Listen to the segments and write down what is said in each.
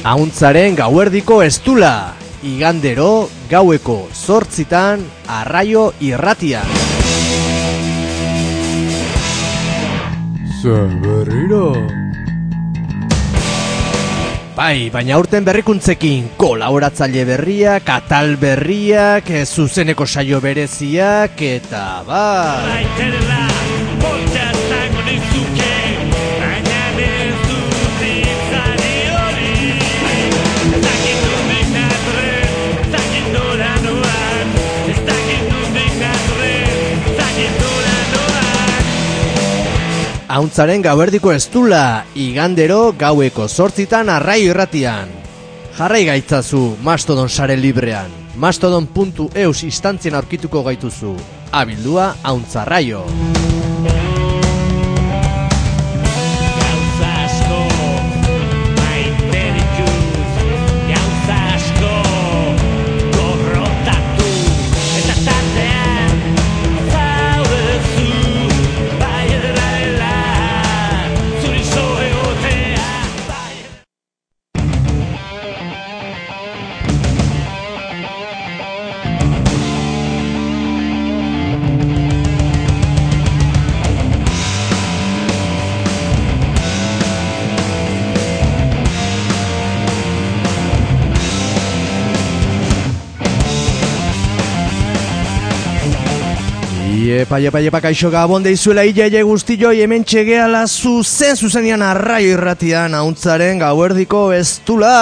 Auntzaren gauerdiko estula, igandero gaueko zortzitan arraio irratia. Zaberriro. Bai, baina urten berrikuntzekin kolaboratzaile berriak, atal berriak, eh, zuzeneko saio bereziak, eta bai... Baiterela, Auntzaren gauerdiko estula, igandero gaueko zortzitan arraio irratian. Jarrai gaitzazu Mastodon sare librean. Mastodon.eus instantzien aurkituko gaituzu. Abildua Auntzarraio. Iepa, iepa, iepa, kaixo gabon deizuela iaie guztioi hemen txegeala zuzen zuzenian arraio irratian Auntzaren gauerdiko estula.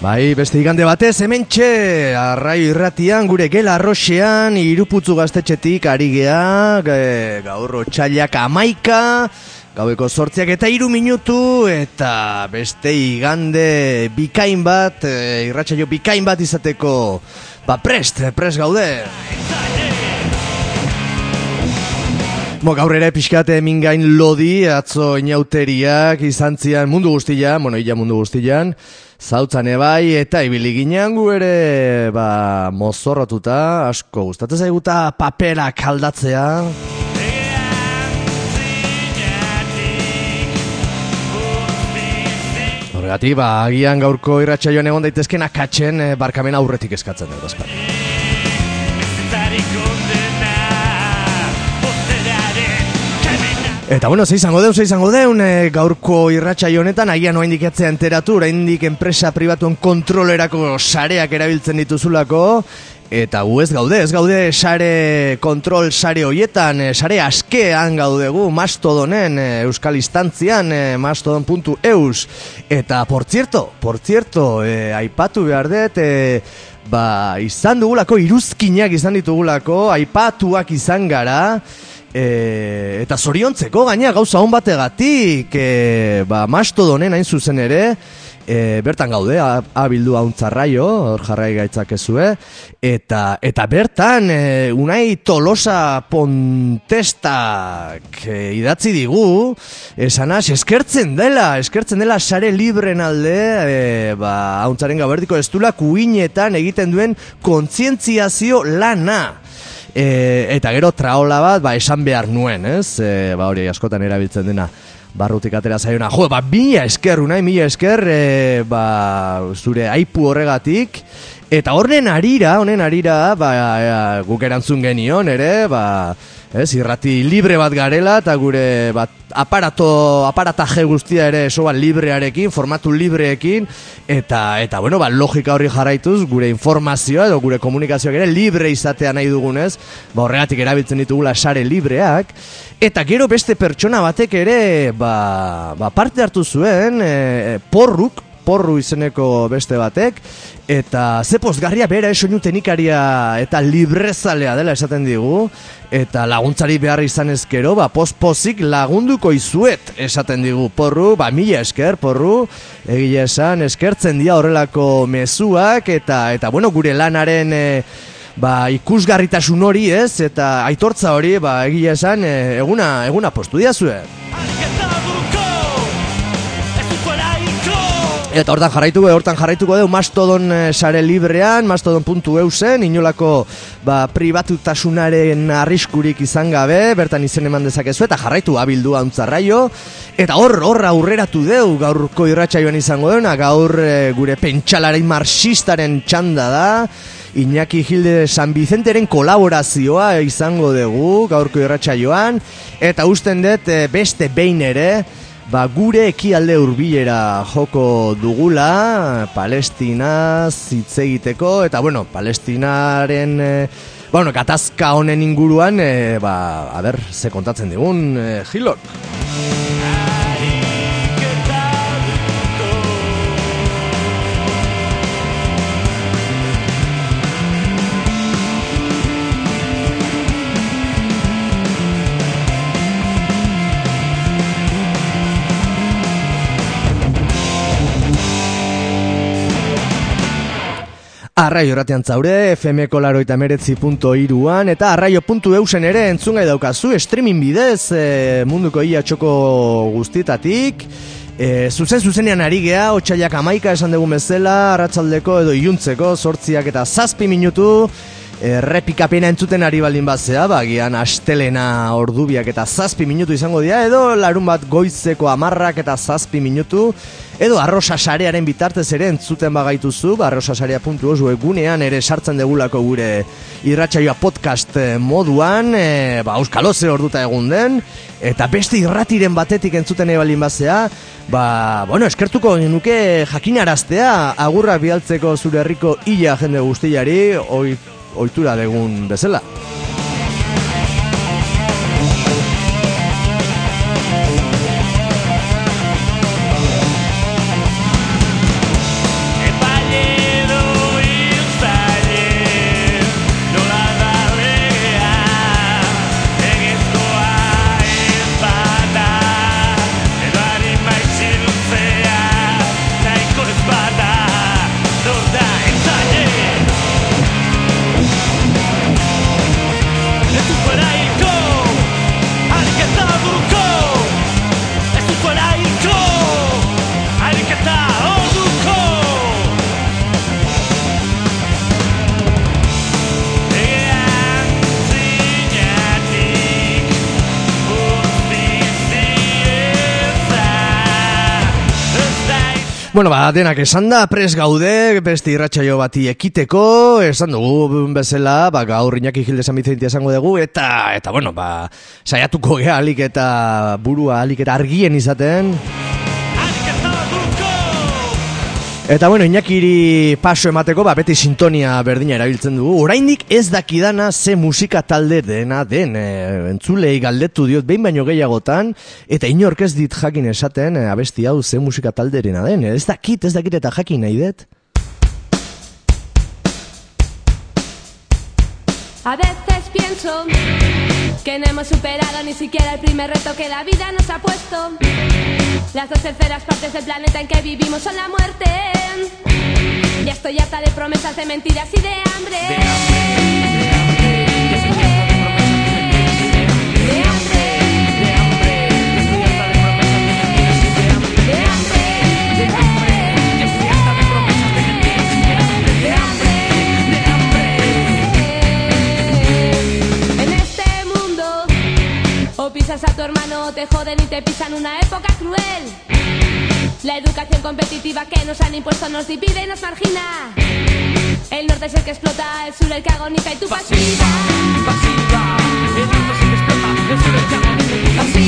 Bai, beste igande batez, hemen txe, arraio irratian, gure gela arroxean, iruputzu gaztetxetik ari gea, ge- gaur otxailak amaika, gaueko sortziak eta iru minutu, eta beste igande bikain bat, e, irratsaio bikain bat izateko, ba prest, prest gaude. Mo gaur ere pixkate mingain lodi, atzo inauteriak izan zian mundu guztian, bueno, illa mundu guztian, zautzan ebai, eta ibili ginen gu ere, ba, mozorrotuta, asko gustatzen zaiguta paperak aldatzea. Egean zinatik, guztizik, Horregatik, ba, agian gaurko irratsaioan egon daitezken akatzen eh, barkamen aurretik eskatzen dut, ezpa. Eta bueno, ze izango deun, ze izango deun, e, gaurko irratsaio honetan, agian oraindik etzea enteratu, oraindik enpresa pribatuen kontrolerako sareak erabiltzen dituzulako, eta gu ez gaude, ez gaude sare kontrol sare hoietan, e, sare askean gaudegu, mastodonen, e, euskal instantzian, mastodon.eus, eta por cierto, por cierto, e, aipatu behar dut, e, ba, izan dugulako, iruzkinak izan ditugulako, aipatuak izan gara, E, eta zoriontzeko gaina gauza hon bategatik e, ba, mastodonen hain zuzen ere e, bertan gaude, a- abildu hauntzarraio, hor jarrai gaitzakezue eta, eta bertan e, unai tolosa pontestak e, idatzi digu esanaz eskertzen dela eskertzen dela sare libren alde e, ba, hauntzaren gaberdiko estula kuinetan egiten duen kontzientziazio lana E, eta gero traola bat, ba, esan behar nuen, ez? E, ba, hori askotan erabiltzen dena barrutik atera zaiona. Jo, ba, mila esker, unai, mila esker, e, ba, zure aipu horregatik. Eta horren arira, honen arira, ba, guk erantzun genion, ere, ba, ez, irrati libre bat garela, eta gure, bat, aparato, aparataje guztia ere soba librearekin, formatu libreekin, eta, eta bueno, ba, logika horri jarraituz, gure informazioa edo gure komunikazioak ere libre izatea nahi dugunez, ba, horregatik erabiltzen ditugula sare libreak, eta gero beste pertsona batek ere, ba, ba parte hartu zuen, e, porruk, porru izeneko beste batek, eta ze pozgarria bera soinu tenikaria eta librezalea dela esaten digu, eta laguntzari behar izan ezkero, ba, pospozik lagunduko izuet esaten digu porru, ba, mila esker porru, egia esan eskertzen dira horrelako mezuak, eta, eta bueno, gure lanaren... E, ba, ikusgarritasun hori ez, eta aitortza hori, ba, egia esan, e, eguna, eguna postu diazue. Eta hortan jarraituko, hortan jarraituko dugu Mastodon eh, sare librean, mastodon.eu zen, inolako ba, pribatutasunaren arriskurik izan gabe, bertan izen eman dezakezu, eta jarraitu abildu antzarraio, eta hor, hor aurreratu deu gaurko irratsaioan izango dena, gaur eh, gure pentsalaren marxistaren txanda da, Iñaki Hilde San Vicenteren kolaborazioa izango dugu gaurko irratsaioan. Eta usten dut eh, beste behin ere ba, gure ekialde hurbilera joko dugula Palestina hitz egiteko eta bueno, Palestinaren eh, bueno, gatazka honen inguruan eh, ba, a ber, ze kontatzen digun eh, Hilok Arraio ratean zaure, FMko laroita iruan, eta arraio.eusen ere entzungai daukazu, streaming bidez e, munduko ia txoko guztietatik, e, zuzen zuzenean ari gea, otxaiak amaika esan dugun bezala, arratsaldeko edo iluntzeko, sortziak eta zazpi minutu, errepikapena entzuten ari baldin batzea, bagian astelena ordubiak eta zazpi minutu izango dira, edo larun bat goizeko amarrak eta zazpi minutu, edo arrosa sarearen bitartez ere entzuten bagaituzu, ba, arrosasarea.osu egunean ere sartzen degulako gure irratsaioa podcast eh, moduan, e, ba, euskalo ze orduta egun den, eta beste irratiren batetik entzuten ebalin bazea, ba, bueno, eskertuko nuke jakinaraztea, agurrak bialtzeko zure herriko illa jende guztiari, oi, ohitura degun bezala. Bueno, ba, denak esan da, pres gaude, beste irratsaio bati ekiteko, esan dugu bezala, ba, gaur Iñaki Gilde San Vicente esango dugu, eta, eta, bueno, ba, saiatuko gea alik eta burua alik eta argien izaten. Eta, bueno, Iñakiri paso emateko, ba, beti sintonia berdina erabiltzen dugu. Oraindik ez dakidana ze musika talde dena den, e, entzulei galdetu diot behin baino gehiagotan, eta inork ez dit jakin esaten, e, abesti hau ze musika talderena den. Ez dakit, ez dakit eta jakin nahi dut. A veces pienso que no hemos superado ni siquiera el primer reto que la vida nos ha puesto. Las dos terceras partes del planeta en que vivimos son la muerte. Ya estoy harta de promesas, de mentiras y de hambre. De hambre. Pisas a tu hermano te joden y te pisan una época cruel. La educación competitiva que nos han impuesto nos divide y nos margina. El norte es el que explota, el sur el que agoniza y tu pasiva. Pasiva El mundo se explota El sur el que agoniza y pasiva Pasiva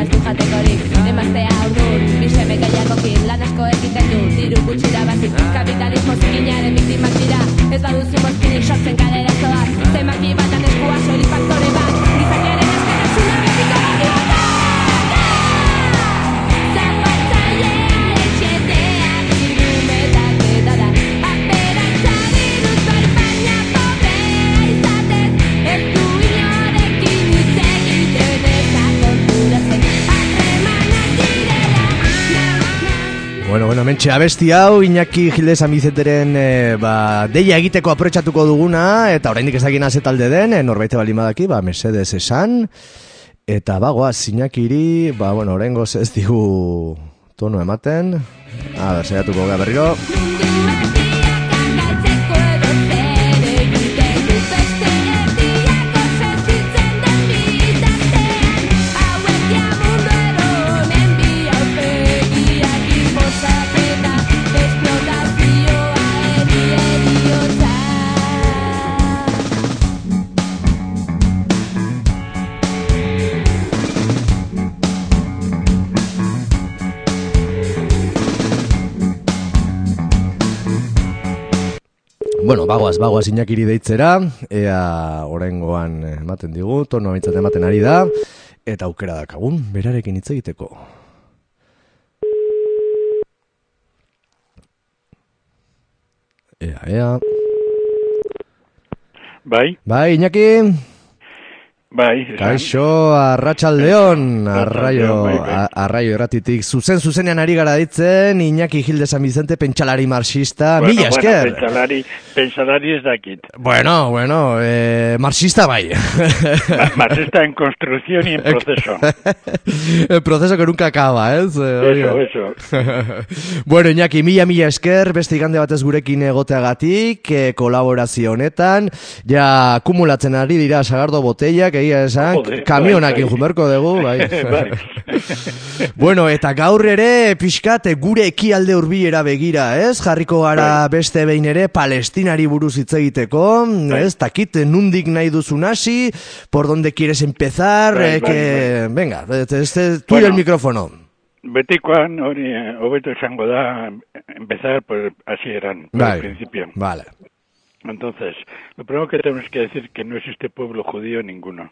ez du jatekorik Emaztea urdur, biseme gaiako kin Lan asko egiten du, diru gutxira bazik Kapitalismo zikinaren biktimak dira. Ez baduzi mozkinik sortzen kalera zoaz Zemaki batan eskua, sori faktore bat. Bueno, mentxe, abesti hau, Iñaki Gilde Samizeteren e, ba, deia egiteko aprotxatuko duguna, eta oraindik ez dakina talde den, e, norbaite bali madaki, ba, mesedez esan, eta bagoaz, Iñakiri, ba, bueno, orengoz ez digu tono ematen, a ber, saiatuko gara berriro, Bueno, bagoaz, bagoaz Iñakiri deitzera, ea orengoan ematen digu, tono bintzat ematen ari da, eta aukera dakagun, berarekin hitz egiteko. Ea, ea. Bai, Bai, Iñaki, bai. kaixo, arratsaldeon, arraio, bai, bai. a- arraio erratitik, zuzen zuzenean ari gara ditzen, Iñaki Gilde San Vicente, pentsalari marxista, Bueno, mila bueno, esker. Pentsalari, pentsalari ez dakit. Bueno, bueno, eh, marxista bai. Ma- Marxista en construcción y en proceso. El proceso que nunca acaba, ¿ez? Eh, Eso, eso. bueno, Iñaki, mila mila esker, beste igande batez gurekin egoteagatik, eh, kolaborazio honetan, ja akumulatzen ari dira sagardo botellak, egia esan, Joder, kamionakin bai, bai. jumerko dugu, bai. Bai. bueno, eta gaur ere, pixkat, gure ekialde hurbilera begira, ez? Jarriko gara beste behin ere, palestinari buruz hitz egiteko, Bai. ez? Takit, nundik nahi duzun hasi, por donde quieres empezar, Bai, eh, bai, que... Venga, este, tuyo Bueno. el micrófono. Betikoan, hori, eh, hobeto esango da, empezar por así eran, por Bai. principio. Vale. Entonces, lo primero que tenemos que decir es que no existe pueblo judío ninguno.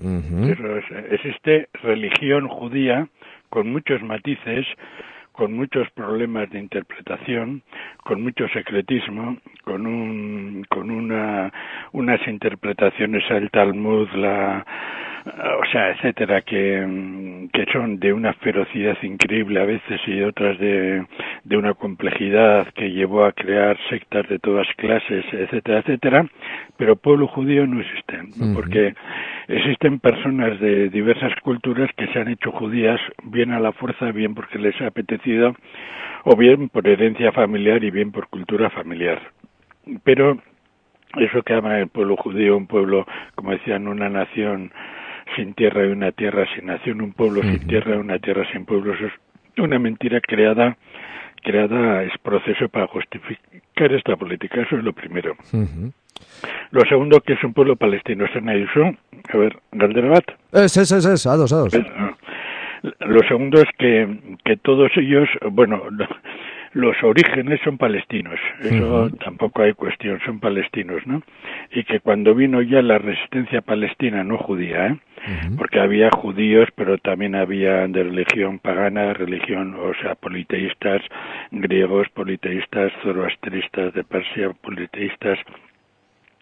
Eso es, existe religión judía con muchos matices, con muchos problemas de interpretación, con mucho secretismo, con un, con una, unas interpretaciones al Talmud, la, o sea, etcétera, que, que son de una ferocidad increíble a veces y otras de, de una complejidad que llevó a crear sectas de todas clases, etcétera, etcétera, pero pueblo judío no existe, Ujú. porque existen personas de diversas culturas que se han hecho judías bien a la fuerza, bien porque les ha apetecido, o bien por herencia familiar y bien por cultura familiar. Pero eso que llama el pueblo judío, un pueblo, como decían, una nación sin tierra y una tierra sin nación, un pueblo sin tierra y una tierra sin pueblo, eso es una mentira creada creada es proceso para justificar esta política, eso es lo primero. Lo segundo, que es un pueblo palestino, Senaizu, a ver, Galderabat. Es, es, es, es, a dos, a dos. Lo segundo es que, que todos ellos, bueno, lo- los orígenes son palestinos, eso tampoco hay cuestión, son palestinos, ¿no? Y que cuando vino ya la resistencia palestina, no judía, ¿eh? Porque había judíos, pero también había de religión pagana, religión, o sea, politeístas griegos, politeístas zoroastristas de Persia, politeístas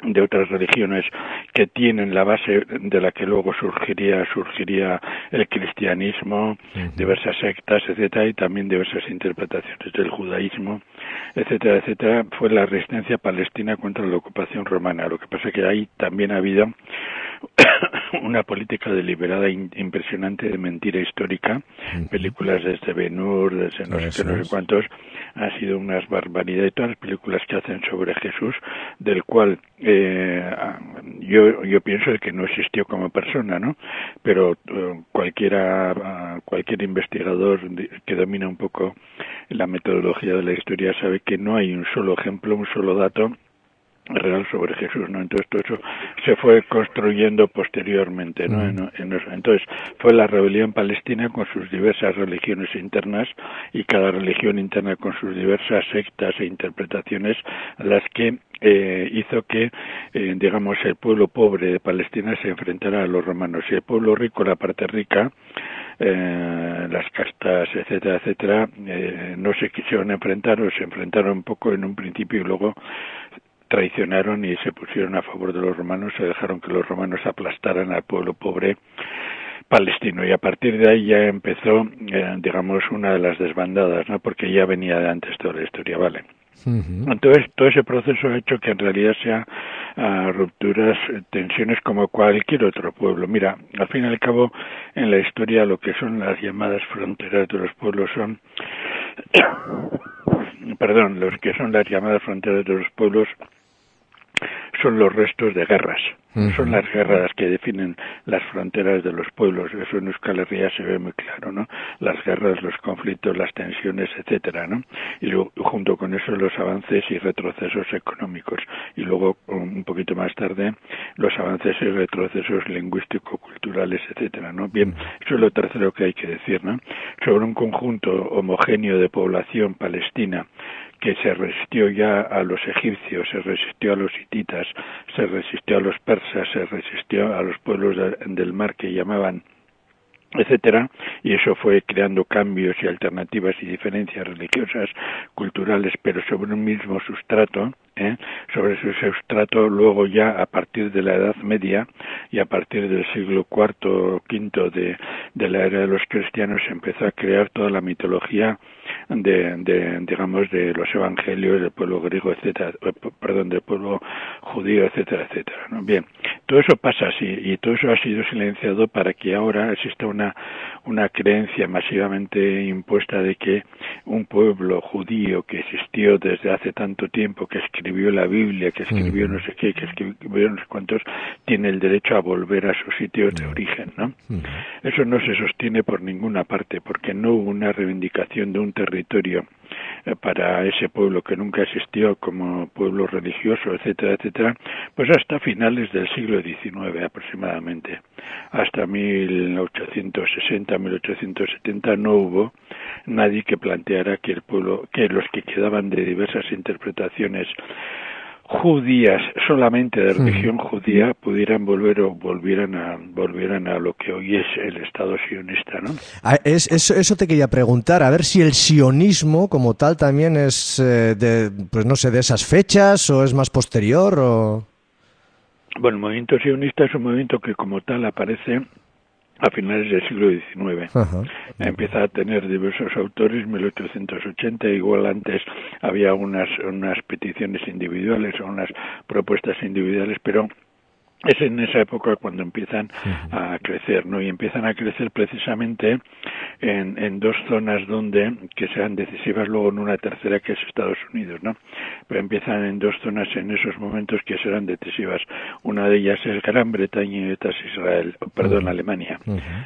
de otras religiones que tienen la base de la que luego surgiría surgiría el cristianismo, diversas sectas, etcétera, y también diversas interpretaciones del judaísmo, etcétera, etcétera, fue la resistencia palestina contra la ocupación romana. Lo que pasa es que ahí también ha habido una política deliberada in- impresionante de mentira histórica, películas desde Ben Hur, desde no sé qué, no sé cuántos, han sido unas barbaridades. Todas las películas que hacen sobre Jesús, del cual eh, yo, yo pienso que no existió como persona, ¿no? Pero eh, cualquiera, ah, cualquier investigador que domina un poco la metodología de la historia sabe que no hay un solo ejemplo, un solo dato real sobre Jesús, ¿no? Entonces todo eso se fue construyendo posteriormente, ¿no? En- en eso. entonces fue la rebelión palestina con sus diversas religiones internas y cada religión interna con sus diversas sectas e interpretaciones las que eh, hizo que, eh, digamos, el pueblo pobre de Palestina se enfrentara a los romanos y el pueblo rico, la parte rica, eh, las castas, etcétera, etcétera, eh, no se quisieron enfrentar o se enfrentaron un poco en un principio y luego traicionaron y se pusieron a favor de los romanos, se dejaron que los romanos aplastaran al pueblo pobre palestino y a partir de ahí ya empezó, eh, digamos, una de las desbandadas, ¿no? Porque ya venía de antes toda la historia, ¿vale? Entonces, todo ese proceso ha hecho que en realidad sea ah, rupturas, eh, tensiones como cualquier otro pueblo. Mira, al fin y al cabo, en la historia lo que son las llamadas fronteras de los pueblos son, perdón, los que son las llamadas fronteras de los pueblos son los restos de guerras. Son las guerras que definen las fronteras de los pueblos. Eso en Euskal Herria se ve muy claro, ¿no? Las guerras, los conflictos, las tensiones, etcétera, ¿no? Y luego, junto con eso los avances y retrocesos económicos. Y luego, un poquito más tarde, los avances y retrocesos lingüístico-culturales, etcétera, ¿no? Bien, eso es lo tercero que hay que decir, ¿no? Sobre un conjunto homogéneo de población palestina que se resistió ya a los egipcios, se resistió a los hititas, se resistió a los persas, se resistió a los pueblos del mar que llamaban etcétera, y eso fue creando cambios y alternativas y diferencias religiosas, culturales, pero sobre un mismo sustrato, ¿eh? sobre ese sustrato luego ya a partir de la Edad Media y a partir del siglo IV o V de, de la era de los cristianos se empezó a crear toda la mitología de, de, digamos de los evangelios del pueblo griego etcétera eh, perdón del pueblo judío etcétera etcétera ¿no? bien todo eso pasa así y todo eso ha sido silenciado para que ahora exista una una creencia masivamente impuesta de que un pueblo judío que existió desde hace tanto tiempo que escribió la Biblia que escribió no sé qué que escribió no sé cuántos tiene el derecho a volver a su sitio de origen no eso no se sostiene por ninguna parte porque no hubo una reivindicación de un territorio para ese pueblo que nunca existió como pueblo religioso, etcétera, etcétera, pues hasta finales del siglo XIX aproximadamente. Hasta 1860, 1870 no hubo nadie que planteara que el pueblo, que los que quedaban de diversas interpretaciones judías solamente de religión judía pudieran volver o volvieran a volvieran a lo que hoy es el Estado sionista, ¿no? Ah, es, eso, eso te quería preguntar, a ver si el sionismo como tal también es eh, de, pues no sé, de esas fechas o es más posterior o... Bueno, el movimiento sionista es un movimiento que como tal aparece a finales del siglo XIX. Empieza a tener diversos autores, 1880, igual antes había unas, unas peticiones individuales o unas propuestas individuales, pero es en esa época cuando empiezan a crecer, ¿no? Y empiezan a crecer precisamente en, en dos zonas donde, que sean decisivas luego en una tercera que es Estados Unidos, ¿no? Pero empiezan en dos zonas en esos momentos que serán decisivas. Una de ellas es Gran Bretaña y otra es Israel, perdón, Alemania.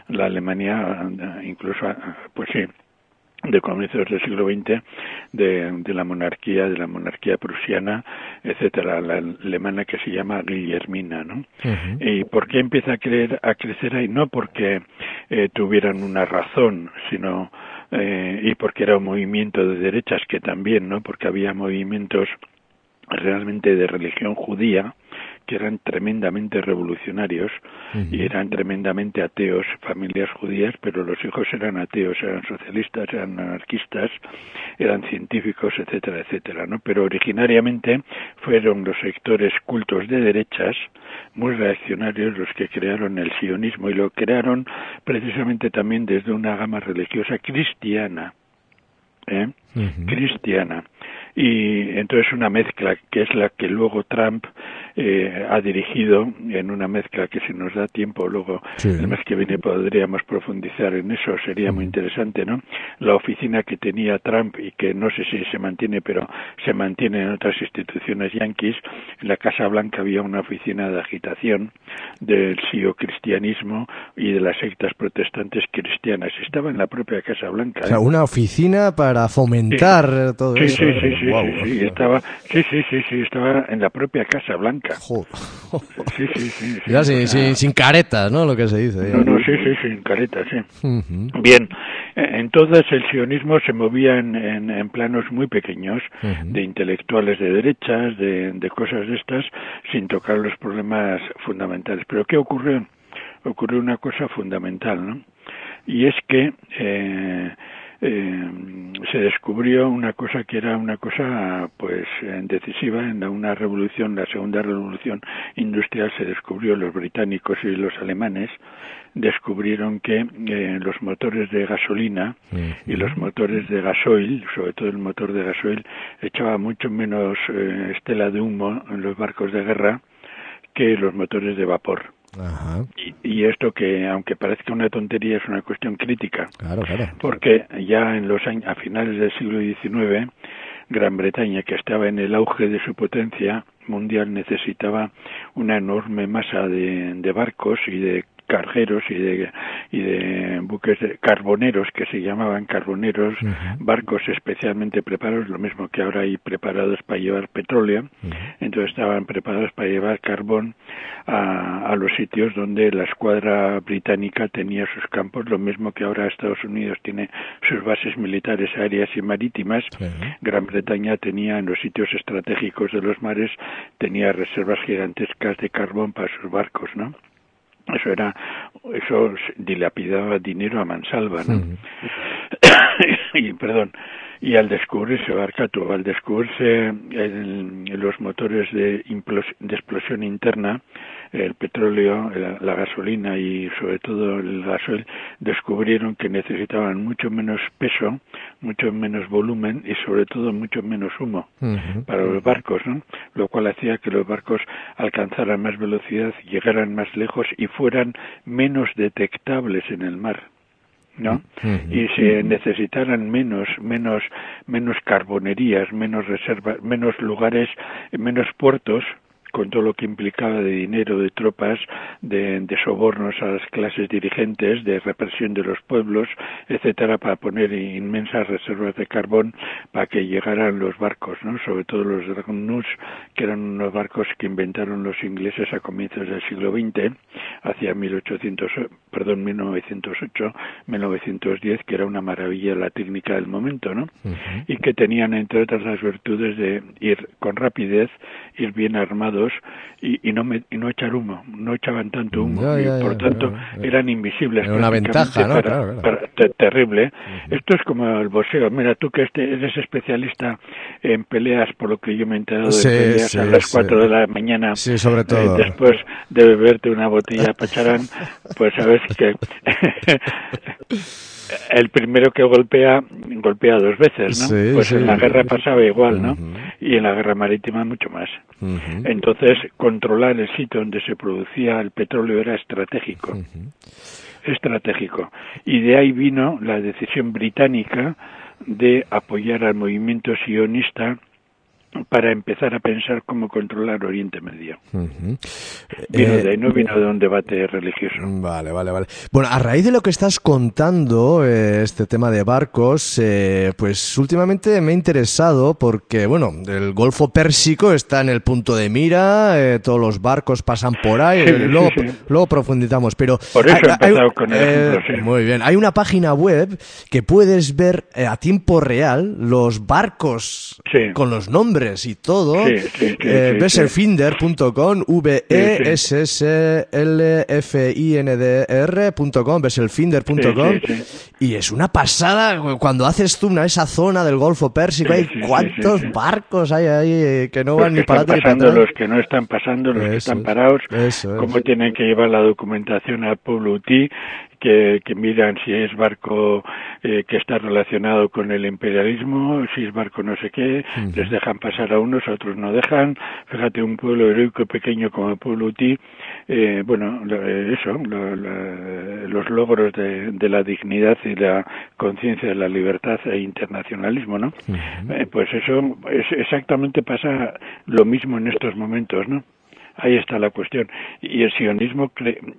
La Alemania, incluso, pues sí, de comienzos del siglo XX de, de, la monarquía, de la monarquía prusiana, etcétera, la alemana que se llama Guillermina, ¿no? ¿Y por qué empieza a, creer, a crecer ahí? No porque eh, tuvieran una razón, sino eh, y porque era un movimiento de derechas que también, ¿no? Porque había movimientos realmente de religión judía que eran tremendamente revolucionarios y eran tremendamente ateos, familias judías, pero los hijos eran ateos, eran socialistas, eran anarquistas, eran científicos, etcétera, etcétera, ¿no? Pero originariamente fueron los sectores cultos de derechas, muy reaccionarios, los que crearon el sionismo y lo crearon precisamente también desde una gama religiosa cristiana, ¿eh? cristiana y entonces una mezcla que es la que luego Trump eh, ha dirigido en una mezcla que si nos da tiempo luego el mes que viene podríamos profundizar en eso sería muy interesante no la oficina que tenía Trump y que no sé si se mantiene pero se mantiene en otras instituciones yanquis. En la Casa Blanca había una oficina de agitación del cristianismo y de las sectas protestantes cristianas. Estaba en la propia Casa Blanca o sea, ¿eh? una oficina para fomentar todo sí, eso sí, sí, sí, sí, sí, estaba sí sí sí sí estaba en la propia Casa Blanca Sí, sí, sí. Ya sin, sin, sin, caretas, ¿no? Lo que se dice. No, no, sí, sí, sin caretas, sí. Bien, entonces el sionismo se movía en, en, en planos muy pequeños, de intelectuales de derechas, de, de cosas de estas, sin tocar los problemas fundamentales. Pero ¿qué ocurrió? Ocurrió una cosa fundamental, ¿no? Y es que eh, eh, se descubrió una cosa que era una cosa pues eh, decisiva en la, una revolución, la segunda revolución industrial se descubrió los británicos y los alemanes descubrieron que eh, los motores de gasolina y los motores de gasoil, sobre todo el motor de gasoil, echaba mucho menos eh, estela de humo en los barcos de guerra que los motores de vapor. Ajá. Y, y esto que, aunque parezca una tontería, es una cuestión crítica Claro, claro. porque ya en los años, a finales del siglo XIX, Gran Bretaña, que estaba en el auge de su potencia mundial, necesitaba una enorme masa de, de barcos y de cargueros y de, y de buques de carboneros que se llamaban carboneros, barcos especialmente preparados, lo mismo que ahora hay preparados para llevar petróleo, entonces estaban preparados para llevar carbón a, a los sitios donde la escuadra británica tenía sus campos, lo mismo que ahora Estados Unidos tiene sus bases militares aéreas y marítimas. Gran Bretaña tenía en los sitios estratégicos de los mares tenía reservas gigantescas de carbón para sus barcos, ¿no? Eso era, eso dilapidaba dinero a mansalva, ¿no? y perdón, y al descubrirse Barcato, al descubrirse el- los motores de, de explosión interna, el petróleo, la, la gasolina y sobre todo el gasoil, descubrieron que necesitaban mucho menos peso, mucho menos volumen y sobre todo mucho menos humo para los barcos, ¿no? Lo cual hacía que los barcos alcanzaran más velocidad, llegaran más lejos y fueran menos detectables en el mar. ¿no? Y se necesitaran menos, menos, menos carbonerías, menos reservas, menos lugares, menos puertos, con todo lo que implicaba de dinero, de tropas, de, de sobornos a las clases dirigentes, de represión de los pueblos, etcétera, para poner inmensas reservas de carbón para que llegaran los barcos, ¿no? Sobre todo los Dragonuts, que eran unos barcos que inventaron los ingleses a comienzos del siglo XX, hacia 1800, perdón, 1908, 1910, que era una maravilla la técnica del momento, ¿no? Y que tenían, entre otras, las virtudes de ir con rapidez, ir bien armados y, y no me- y no echar humo, no echaban tanto humo, Ya, y por ya, tanto eran invisibles. Era una ventaja, ¿no? para- Claro, claro. para- te- terrible. Esto es como el boxeo. Mira, tú que este, eres especialista en peleas, por lo que yo me he enterado de Sí, peleas sí, a las sí. 4 de la mañana. Sí, sobre eh, todo. después de beberte una botella pacharán, pues sabes que el primero que golpea, golpea dos veces, ¿no? Sí, pues sí. en la guerra pasaba igual, ¿no? Y en la guerra marítima mucho más. Entonces, controlar el sitio donde se producía el petróleo era estratégico. Estratégico. Y de ahí vino la decisión británica de apoyar al movimiento sionista para empezar a pensar cómo controlar Oriente Medio. Ujú. Vino Eh, de ahí, no vino de un debate religioso. Vale, vale, vale. Bueno, a raíz de lo que estás contando, eh, este tema de barcos, eh, pues últimamente me he interesado porque, bueno, el Golfo Pérsico está en el punto de mira, todos los barcos pasan por ahí, Sí, sí, luego, sí. luego profundizamos, pero... Por eso he empezado con el. Muy bien, hay una página web que puedes ver a tiempo real los barcos con los nombres y todo, Sí, sí, sí, eh, Besselfinder.com, V-E-S-S-L-F-I-N-D-R.com, besselfinder.com, Sí, sí, y es una pasada cuando haces tú una esa zona del Golfo Pérsico, hay cuántos barcos hay ahí eh, que no Los van que ni para para pasando, atrás. los que no están pasando, los que están es, parados, eso cómo tienen que llevar la documentación al pueblo UTI, que, que miran si es barco eh, que está relacionado con el imperialismo, si es barco no sé qué, les dejan pasar a unos, a otros no dejan. Fíjate, un pueblo heroico pequeño como el pueblo UTI, eh, bueno, eso, lo- los logros de, de la dignidad y la conciencia de la libertad e internacionalismo, ¿no? Eh, pues eso es exactamente pasa lo mismo en estos momentos, ¿no? Ahí está la cuestión. Y el sionismo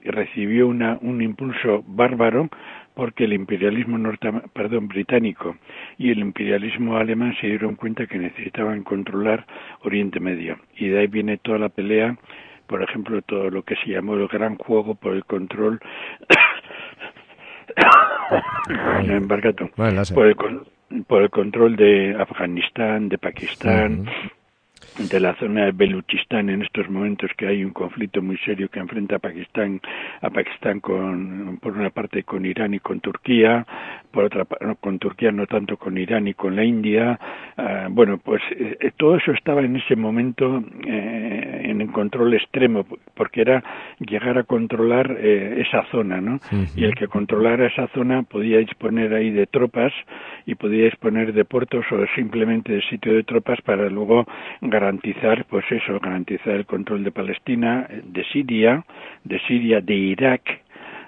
recibió una, un impulso bárbaro porque el imperialismo norte, perdón, británico y el imperialismo alemán se dieron cuenta que necesitaban controlar Oriente Medio. Y de ahí viene toda la pelea, por ejemplo, todo lo que se llamó el gran juego por el control por el, por el control de Afganistán, de Pakistán, de la zona de Beluchistán en estos momentos que hay un conflicto muy serio que enfrenta a Pakistán a Pakistán con por una parte con Irán y con Turquía por otra no, con Turquía no tanto con Irán y con la India. Ah, bueno pues eh, todo eso estaba en ese momento eh, en el control extremo porque era llegar a controlar eh, esa zona no y el que controlara esa zona podía disponer ahí de tropas y podía disponer de puertos o simplemente de sitio de tropas para luego garantizar, pues eso, garantizar el control de Palestina, de Siria, de Siria, de Irak,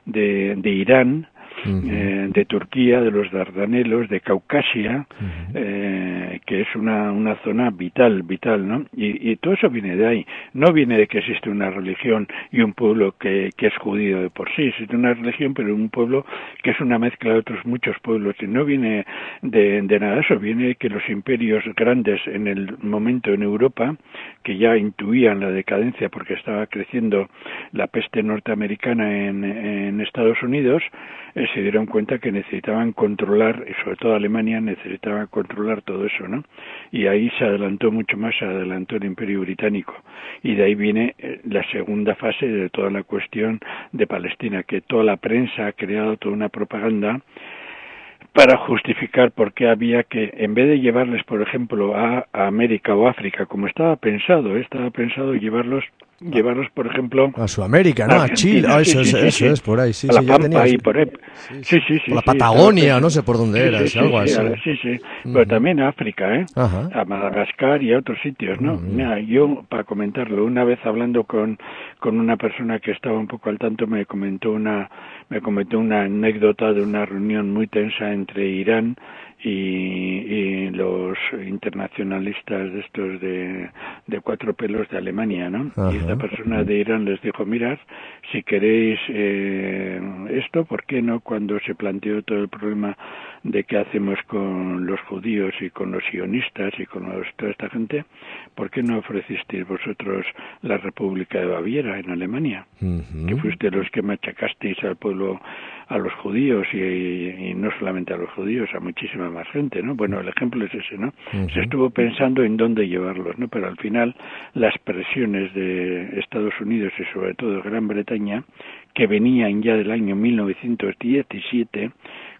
de, de Irán, eh, de Turquía, de los Dardanelos, de Caucasia, eh, que es una, una zona vital, vital, ¿no? Y, y todo eso viene de ahí. No viene de que existe una religión y un pueblo que, que es judío de por sí. Existe una religión, pero un pueblo que es una mezcla de otros muchos pueblos. Y no viene de, de nada eso. Viene de que los imperios grandes en el momento en Europa, que ya intuían la decadencia porque estaba creciendo la peste norteamericana en, en Estados Unidos, eh, se dieron cuenta que necesitaban controlar, y sobre todo Alemania necesitaba controlar todo eso, ¿no? Y ahí se adelantó mucho más, se adelantó el Imperio Británico. Y de ahí viene eh, la segunda fase de toda la cuestión de Palestina, que toda la prensa ha creado toda una propaganda para justificar por qué había que, en vez de llevarles, por ejemplo, a, a América o África, como estaba pensado, ¿eh? estaba pensado llevarlos, llevarlos, por ejemplo, A Sudamérica, ¿no? A Argentina, Chile. Ah, eso, sí, es, sí, eso es, por ahí. Sí, a la sí, Pampa tenía- ahí por ahí. Sí, sí, sí. La Patagonia, no sé por dónde era, sí, algo sí, así. a- Sí, sí, pero también a África, ¿eh? Ajá. A Madagascar y a otros sitios, ¿no? Mira, yo, para comentarlo, una vez hablando con, con una persona que estaba un poco al tanto, me comentó una, me comentó una anécdota de una reunión muy tensa entre Irán y, y los internacionalistas de estos de, de cuatro pelos de Alemania, ¿no? Ajá. Y esta persona de Irán les dijo, mirad, si queréis eh, esto, ¿por qué no cuando se planteó todo el problema de qué hacemos con los judíos y con los sionistas y con los- toda esta gente, ¿por qué no ofrecisteis vosotros la República de Baviera en Alemania? Ujú. que fuiste los que machacasteis al pueblo, a los judíos y, y no solamente a los judíos, a muchísima más gente, ¿no? Bueno, el ejemplo es ese, ¿no? Se estuvo pensando en dónde llevarlos, ¿no? Pero al final las presiones de Estados Unidos y sobre todo de Gran Bretaña, que venían ya del año 1917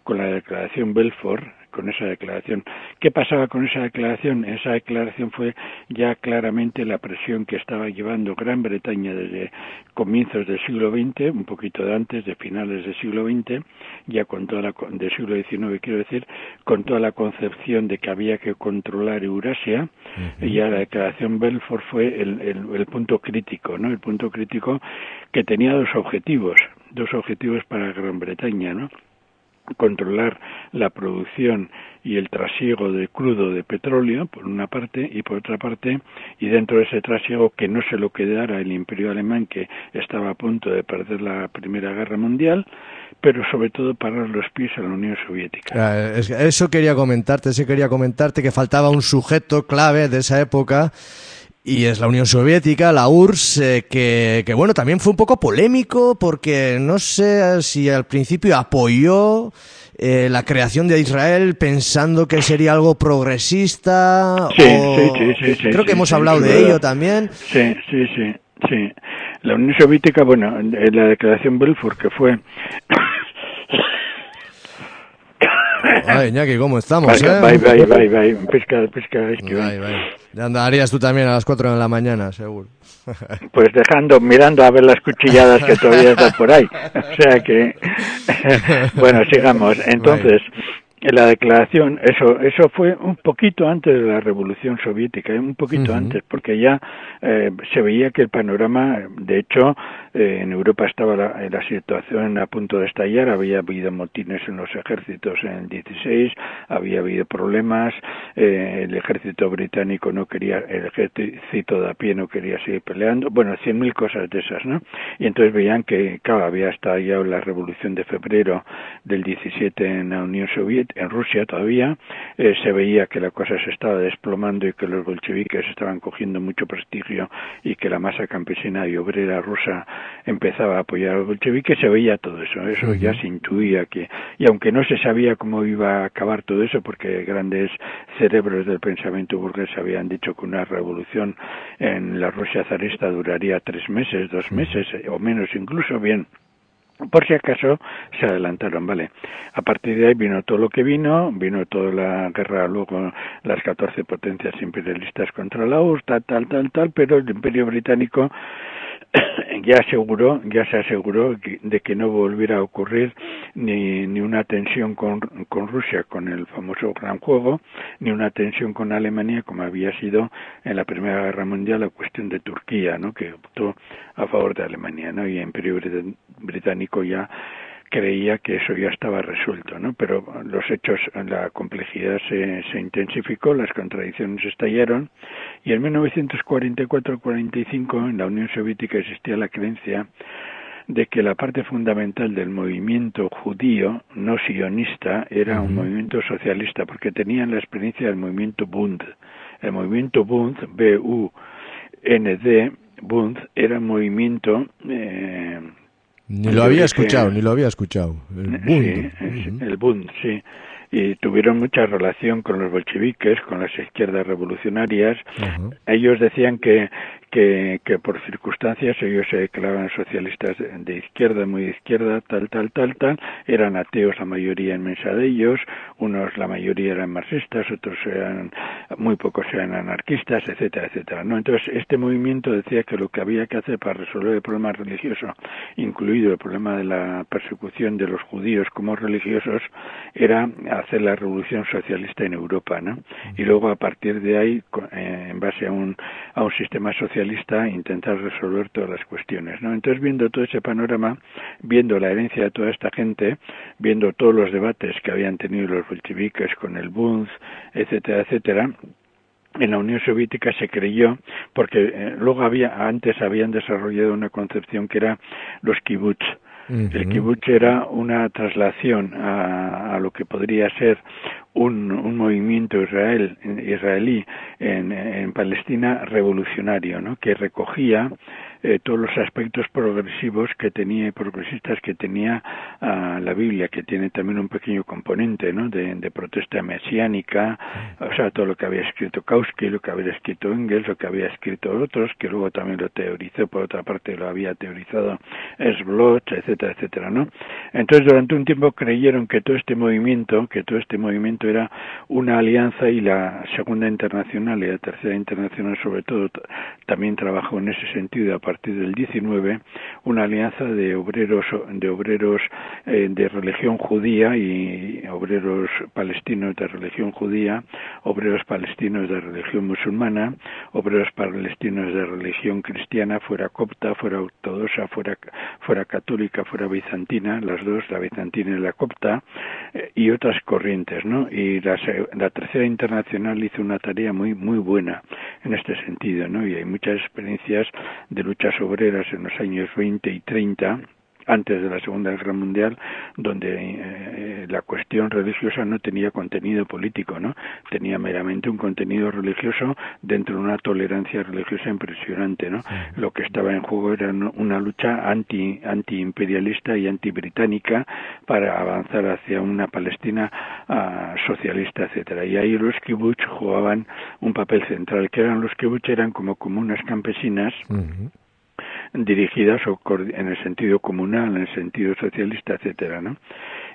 con la declaración Belfort, con esa declaración. ¿Qué pasaba con esa declaración? Esa declaración fue ya claramente la presión que estaba llevando Gran Bretaña desde comienzos del siglo XX, un poquito de antes, de finales del siglo XX, ya con toda la del siglo XIX quiero decir, con toda la concepción de que había que controlar Eurasia, y ya la declaración Belfort fue el, el, el punto crítico, ¿no? El punto crítico que tenía dos objetivos, dos objetivos para Gran Bretaña, ¿no? Controlar la producción y el trasiego de crudo de petróleo por una parte y por otra parte y dentro de ese trasiego que no se lo quedara el imperio alemán que estaba a punto de perder la primera guerra mundial pero sobre todo parar los pies a la Unión Soviética. Ah, Eso quería comentarte, eso quería comentarte que faltaba un sujeto clave de esa época y es la Unión Soviética, la URSS, eh, que, que bueno, también fue un poco polémico porque no sé si al principio apoyó eh, la creación de Israel pensando que sería algo progresista Sí, o... sí, sí, sí, sí, creo que hemos sí, hablado de ello también. Sí, sí, sí, sí. La Unión Soviética, bueno, en la declaración Belfort que fue Ay, Iñaki, ¿cómo estamos, eh? Bye, bye, bye, bye, pesca, pesca, esquiva. Ay, ay. Andarías tú también a las 4 de la mañana, seguro. Pues dejando, mirando a ver las cuchilladas que todavía están por ahí. O sea que, bueno, sigamos. Entonces, en la declaración, eso, eso fue un poquito antes de la Revolución Soviética, ¿eh? un poquito antes, porque ya eh, se veía que el panorama, de hecho, eh, en Europa estaba la, la situación a punto de estallar, había habido motines en los ejércitos en el 16, había habido problemas, eh, el ejército británico no quería, el ejército de a pie no quería seguir peleando, bueno, cien mil cosas de esas, ¿no? Y entonces veían que, claro, había estallado la revolución de febrero del 17 en la Unión Soviética, en Rusia todavía, eh, se veía que la cosa se estaba desplomando y que los bolcheviques estaban cogiendo mucho prestigio y que la masa campesina y obrera rusa empezaba a apoyar a los bolcheviques, se veía todo eso, eso ya se intuía que, y aunque no se sabía cómo iba a acabar todo eso, porque grandes cerebros del pensamiento burgués habían dicho que una revolución en la Rusia zarista duraría tres meses, dos meses, o menos incluso, bien, por si acaso se adelantaron, ¿vale? A partir de ahí vino todo lo que vino, vino toda la guerra, luego las 14 potencias imperialistas contra la URSS, tal, tal, tal, pero el imperio británico ya aseguró, ya se aseguró de que no volviera a ocurrir ni, ni una tensión con, con Rusia, con el famoso Gran Juego, ni una tensión con Alemania, como había sido en la Primera Guerra Mundial la cuestión de Turquía, ¿no? que optó a favor de Alemania, ¿no? y el Imperio Británico ya creía que eso ya estaba resuelto, ¿no? Pero los hechos, la complejidad se, se intensificó, las contradicciones estallaron y en 1944-45 en la Unión Soviética existía la creencia de que la parte fundamental del movimiento judío no sionista era un movimiento socialista, porque tenían la experiencia del movimiento Bund. El movimiento Bund, B-U-N-D, Bund, era un movimiento eh, ni lo había escuchado, ni lo había escuchado. El Bund. Sí, el Bund, sí. Y tuvieron mucha relación con los bolcheviques, con las izquierdas revolucionarias. Ellos decían que que, por circunstancias ellos se declaraban socialistas de izquierda, muy de izquierda, tal, tal, tal, tal, eran ateos la mayoría inmensa de ellos, unos la mayoría eran marxistas, otros eran, muy pocos eran anarquistas, etcétera, etcétera, ¿no? Entonces, este movimiento decía que lo que había que hacer para resolver el problema religioso, incluido el problema de la persecución de los judíos como religiosos, era hacer la revolución socialista en Europa, ¿no? Y luego, a partir de ahí, eh, en base a un, a un sistema social intentar resolver todas las cuestiones. ¿no? Entonces, viendo todo ese panorama, viendo la herencia de toda esta gente, viendo todos los debates que habían tenido los bolcheviques con el Bunz, etcétera, etcétera, en la Unión Soviética se creyó, porque eh, luego había, antes habían desarrollado una concepción que era los kibbutz, el kibbutz era una traslación a, a, lo que podría ser un, un movimiento israel, israelí en, en Palestina revolucionario, ¿no? que recogía eh, todos los aspectos progresivos que tenía y progresistas que tenía uh, la Biblia, que tiene también un pequeño componente ¿no? de, de, protesta mesiánica, o sea, todo lo que había escrito Kautsky, lo que había escrito Engels, lo que había escrito otros, que luego también lo teorizó, por otra parte lo había teorizado Sbloch, etcétera, etcétera, ¿no? Entonces, durante un tiempo creyeron que todo este movimiento, que todo este movimiento era una alianza y la segunda internacional y la tercera internacional sobre todo también trabajó en ese sentido partir del 19 una alianza de obreros de obreros eh, de religión judía y obreros palestinos de religión judía, obreros palestinos de religión musulmana, obreros palestinos de religión cristiana, fuera copta, fuera ortodoxa, fuera fuera católica, fuera bizantina, las dos, la bizantina y la copta, eh, y otras corrientes, ¿no? Y la, la tercera internacional hizo una tarea muy muy buena en este sentido, ¿no? Y hay muchas experiencias de lucha luchas obreras en los años 20 y 30 antes de la Segunda Guerra Mundial, donde eh, la cuestión religiosa no tenía contenido político, ¿no? Tenía meramente un contenido religioso dentro de una tolerancia religiosa impresionante, ¿no? Lo que estaba en juego era una lucha anti antiimperialista y antibritánica para avanzar hacia una Palestina uh, socialista, etcétera. Y ahí los kibbutz jugaban un papel central, que eran los kibbutz eran como comunas campesinas. Uh -huh dirigidas o en el sentido comunal, en el sentido socialista, etcétera, ¿no?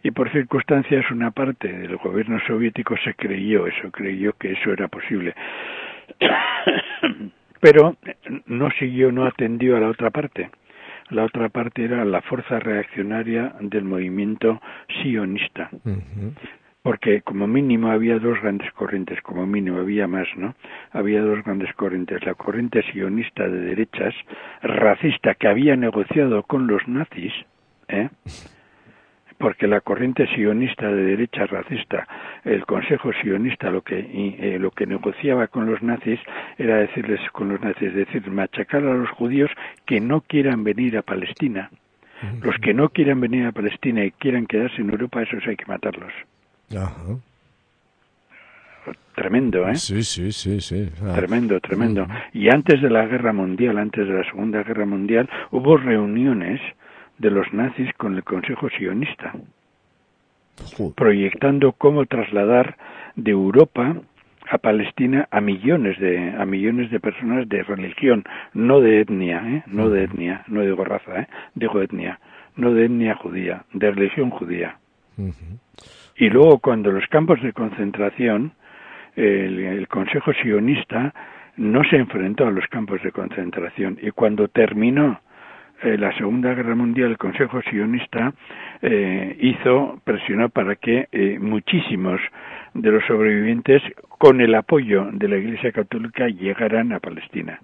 Y por circunstancias una parte del gobierno soviético se creyó eso, creyó que eso era posible. Pero no siguió, no atendió a la otra parte. La otra parte era la fuerza reaccionaria del movimiento sionista. Uh porque como mínimo había dos grandes corrientes, como mínimo había más, ¿no? Había dos grandes corrientes, la corriente sionista de derechas, racista, que había negociado con los nazis, ¿eh? porque la corriente sionista de derecha racista, el Consejo sionista lo que eh, lo que negociaba con los nazis era decirles con los nazis, decir machacar a los judíos que no quieran venir a Palestina. Los que no quieran venir a Palestina y quieran quedarse en Europa, esos hay que matarlos. Ajá. tremendo, ¿eh? Sí, sí, sí, sí. Ah, Tremendo, tremendo. Y antes de la Guerra Mundial, antes de la Segunda Guerra Mundial, hubo reuniones de los nazis con el Consejo Sionista, proyectando cómo trasladar de Europa a Palestina a millones de a millones de personas de religión, no de etnia, ¿eh? no de etnia, no digo raza, ¿eh? digo etnia, no de etnia judía, de religión judía. Y luego cuando los campos de concentración, el, el Consejo Sionista no se enfrentó a los campos de concentración y cuando terminó eh, la Segunda Guerra Mundial, el Consejo Sionista eh, hizo, presionó para que eh, muchísimos de los sobrevivientes, con el apoyo de la Iglesia Católica, llegaran a Palestina.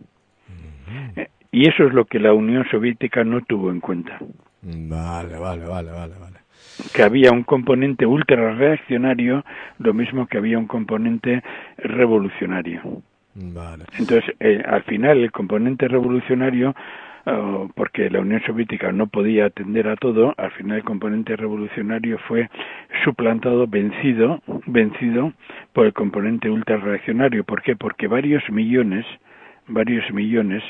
Eh, y eso es lo que la Unión Soviética no tuvo en cuenta Vale, vale, vale, vale, vale. Que había un componente ultra reaccionario, lo mismo que había un componente revolucionario. Vale. Entonces, eh, al final, el componente revolucionario, eh, porque la Unión Soviética no podía atender a todo, al final el componente revolucionario fue suplantado, vencido, vencido por el componente ultra reaccionario. ¿Por qué? Porque varios millones, varios millones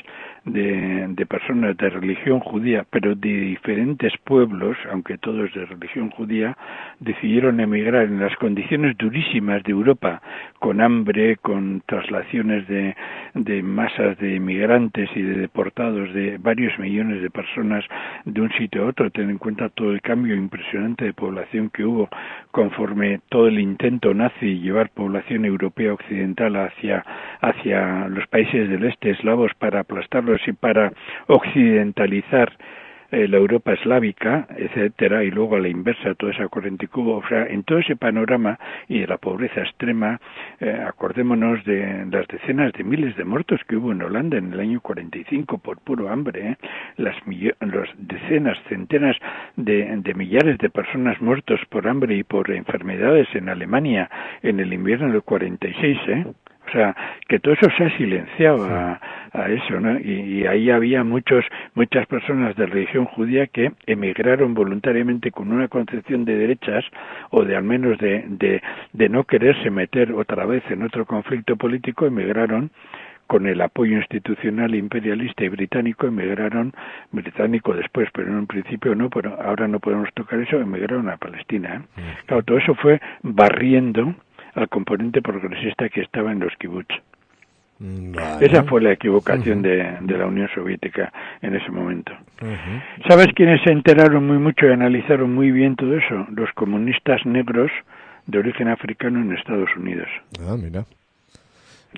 de, de personas de religión judía, pero de diferentes pueblos, aunque todos de religión judía, decidieron emigrar en las condiciones durísimas de Europa, con hambre, con traslaciones de, de masas de inmigrantes y de deportados de varios millones de personas de un sitio a otro. Ten en cuenta todo el cambio impresionante de población que hubo conforme todo el intento nazi llevar población europea occidental hacia, hacia los países del eslavos para aplastarlos y para occidentalizar eh, la Europa eslávica, etcétera, y luego a la inversa toda esa corriente hubo. O en todo ese panorama y de la pobreza extrema, eh, acordémonos de las decenas de miles de muertos que hubo en Holanda en el año 45 por puro hambre, ¿eh? las los decenas, centenas de, de millares de personas muertos por hambre y por enfermedades en Alemania en el invierno del 46, ¿eh? O sea, que todo eso se ha silenciado a, a eso, ¿no? Y, y ahí había muchos, muchas personas de religión judía que emigraron voluntariamente con una concepción de derechas o de al menos de, de, de no quererse meter otra vez en otro conflicto político, emigraron con el apoyo institucional imperialista y británico emigraron, británico después, pero en un principio no, pero ahora no podemos tocar eso, emigraron a Palestina. ¿eh? Claro, todo eso fue barriendo al componente progresista que estaba en los kibbutz. Vale. Esa fue la equivocación de, de la Unión Soviética en ese momento. ¿Sabes quiénes se enteraron muy mucho y analizaron muy bien todo eso? Los comunistas negros de origen africano en Estados Unidos. Ah, mira.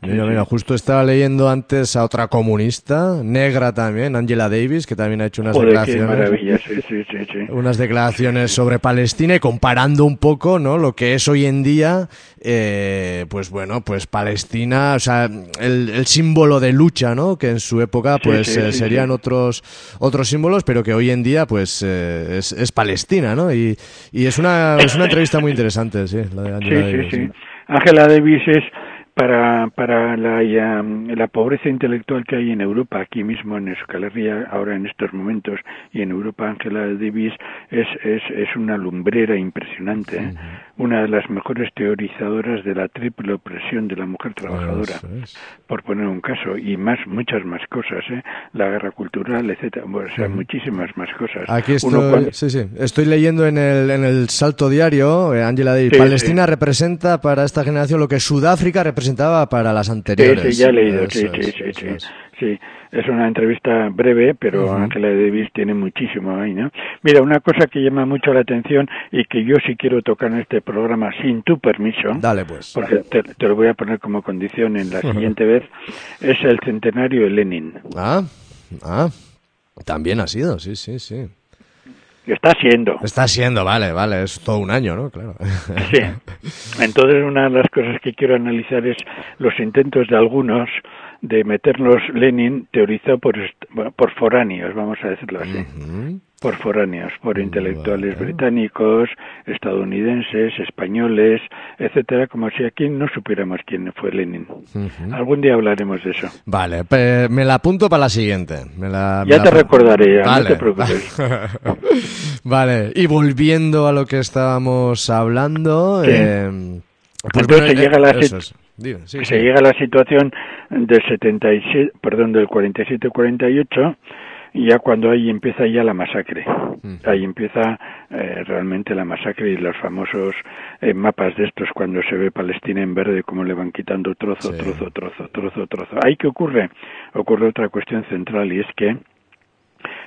Mira, mira, justo estaba leyendo antes a otra comunista, negra también, Angela Davis, que también ha hecho unas Joder, declaraciones. sí, sí, sí, sí. unas declaraciones sobre Palestina y comparando un poco, ¿no? Lo que es hoy en día, eh, pues bueno, pues Palestina, o sea, el, el símbolo de lucha, ¿no? Que en su época, pues eh, serían otros otros símbolos, pero que hoy en día, pues eh, es, es Palestina, ¿no? Y, y es una es una entrevista muy interesante, sí, la de Angela Sí, sí, Davis. sí. Angela Davis es para, para la, ya, la pobreza intelectual que hay en Europa, aquí mismo en Euskal Herria, ahora en estos momentos, y en Europa Angela Davis es, es, es una lumbrera impresionante, ¿eh? una de las mejores teorizadoras de la triple opresión de la mujer trabajadora, es. por poner un caso, y más, muchas más cosas, ¿eh? la guerra cultural, etcétera, bueno, o sea, muchísimas más cosas. Aquí estoy, cuando- sí, sí. estoy leyendo en el, en el Salto Diario, eh, Angela Davis, Palestina representa para esta generación lo que Sudáfrica representaba para las Sí, anteriores. sí, ya he leído, sí, sí, sí, sí, es. sí. Una entrevista breve, pero Ujú. Angela Davis tiene muchísimo ahí, ¿no? Mira, una cosa que llama mucho la atención y que yo sí quiero tocar en este programa sin tu permiso, Dale, pues. porque te, te lo voy a poner como condición en la siguiente vez, es el centenario de Lenin. Ah, ah. También ha sido, sí, sí, sí. Está siendo. Está siendo, vale, vale, es todo un año, ¿no? Claro. Sí. Entonces, una de las cosas que quiero analizar es los intentos de algunos de meternos Lenin teorizado por, por foráneos, vamos a decirlo así. Por foráneos, por intelectuales Vale. británicos, estadounidenses, españoles, etcétera, como si aquí no supiéramos quién fue Lenin. Algún día hablaremos de eso. Vale, pe- me la apunto para la siguiente. Me la- me Ya te recordaré, ya, no te preocupes. vale, y volviendo a lo que estábamos hablando, Sí. eh, Pues Entonces bueno, se llega a la eh, es. Dime, sí, se sí. llega a la situación del 77, perdón, del 47-48, ya cuando ahí empieza ya la masacre. Ahí empieza eh, realmente la masacre y los famosos eh, mapas de estos cuando se ve Palestina en verde, como le van quitando trozo, Sí. trozo, trozo, trozo, trozo. ¿Ahí qué ocurre? Ocurre otra cuestión central y es que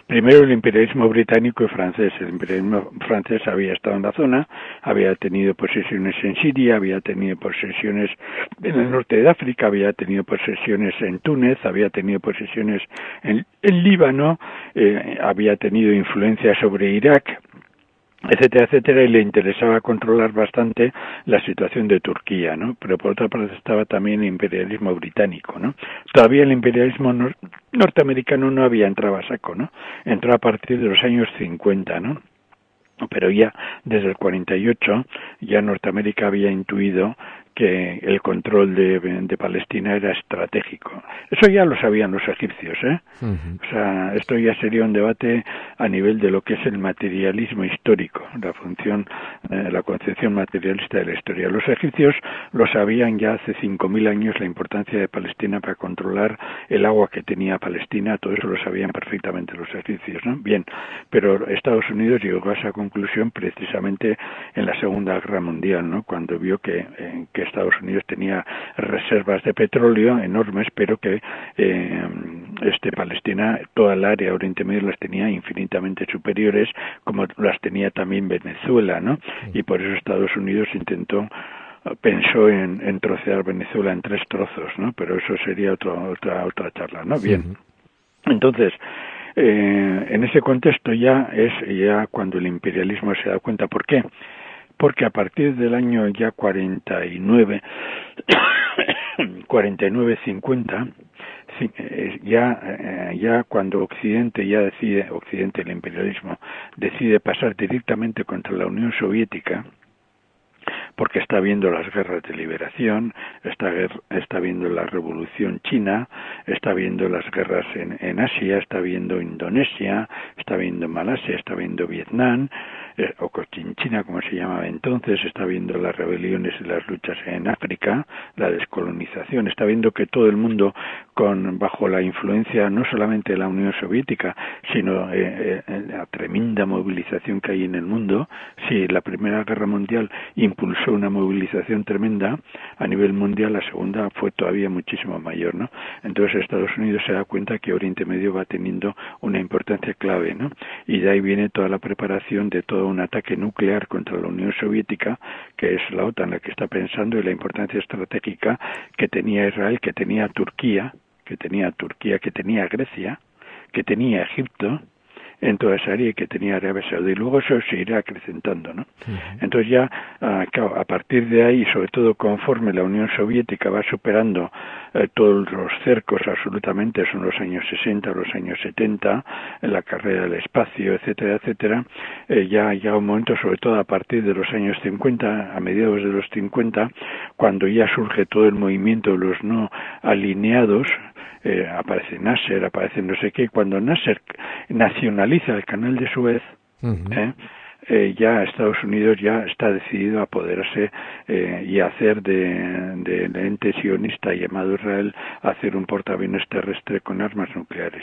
Primero el imperialismo británico y francés. El imperialismo francés había estado en la zona, había tenido posesiones en Siria, había tenido posesiones en el norte de África, había tenido posesiones en Túnez, había tenido posesiones en, en Líbano, eh, había tenido influencia sobre Irak, etcétera, etcétera, y le interesaba controlar bastante la situación de Turquía, ¿no? Pero por otra parte estaba también el imperialismo británico, ¿no? Todavía el imperialismo nor- norteamericano no había entrado a saco, ¿no? Entró a partir de los años 50, ¿no? Pero ya desde el 48 ya Norteamérica había intuido que el control de, de Palestina era estratégico. Eso ya lo sabían los egipcios, ¿eh? O sea, esto ya sería un debate a nivel de lo que es el materialismo histórico, la función, eh, la concepción materialista de la historia. Los egipcios lo sabían ya hace 5.000 años la importancia de Palestina para controlar el agua que tenía Palestina, todo eso lo sabían perfectamente los egipcios, ¿no? Bien, pero Estados Unidos llegó a esa conclusión precisamente en la Segunda Guerra Mundial, ¿no? Cuando vio que, eh, que Estados Unidos tenía reservas de petróleo enormes, pero que eh, este Palestina, toda el área Oriente Medio las tenía infinitamente superiores, como las tenía también Venezuela, ¿no? Y por eso Estados Unidos intentó pensó en, en trocear Venezuela en tres trozos, ¿no? Pero eso sería otra otra otra charla, ¿no? Bien. Entonces, eh, en ese contexto ya es ya cuando el imperialismo se da cuenta. ¿Por qué? Porque a partir del año ya 49, 49-50, sí, eh, ya, eh, ya cuando Occidente ya decide, Occidente el imperialismo, decide pasar directamente contra la Unión Soviética, porque está viendo las guerras de liberación, está, está viendo la revolución china, está viendo las guerras en, en Asia, está viendo Indonesia, está viendo Malasia, está viendo Vietnam, eh, o Cochinchina como se llamaba entonces, está viendo las rebeliones y las luchas en África, la descolonización, está viendo que todo el mundo con bajo la influencia no solamente de la Unión Soviética, sino eh, eh, la tremenda movilización que hay en el mundo, si la Primera Guerra Mundial impulsó una movilización tremenda a nivel mundial, la segunda fue todavía muchísimo mayor, ¿no? Entonces Estados Unidos se da cuenta que Oriente Medio va teniendo una importancia clave, ¿no? Y de ahí viene toda la preparación de todo un ataque nuclear contra la Unión Soviética, que es la OTAN la que está pensando, y la importancia estratégica que tenía Israel, que tenía Turquía, que tenía Turquía, que tenía Grecia, que tenía Egipto, en toda esa área que tenía Arabia Saudí. Y luego eso se irá acrecentando, ¿no? Entonces ya, ah, claro, a partir de ahí, sobre todo conforme la Unión Soviética va superando eh, todos los cercos absolutamente, son los años 60, los años 70, en la carrera del espacio, etcétera, etcétera, eh, ya llega un momento, sobre todo a partir de los años 50, a mediados de los 50, cuando ya surge todo el movimiento de los no alineados, eh, aparece Nasser, aparece no sé qué, cuando Nasser nacionaliza el canal de Suez, ¿eh? Eh, ya Estados Unidos ya está decidido a apoderarse eh, y hacer de, del ente sionista llamado Israel hacer un portaaviones terrestre con armas nucleares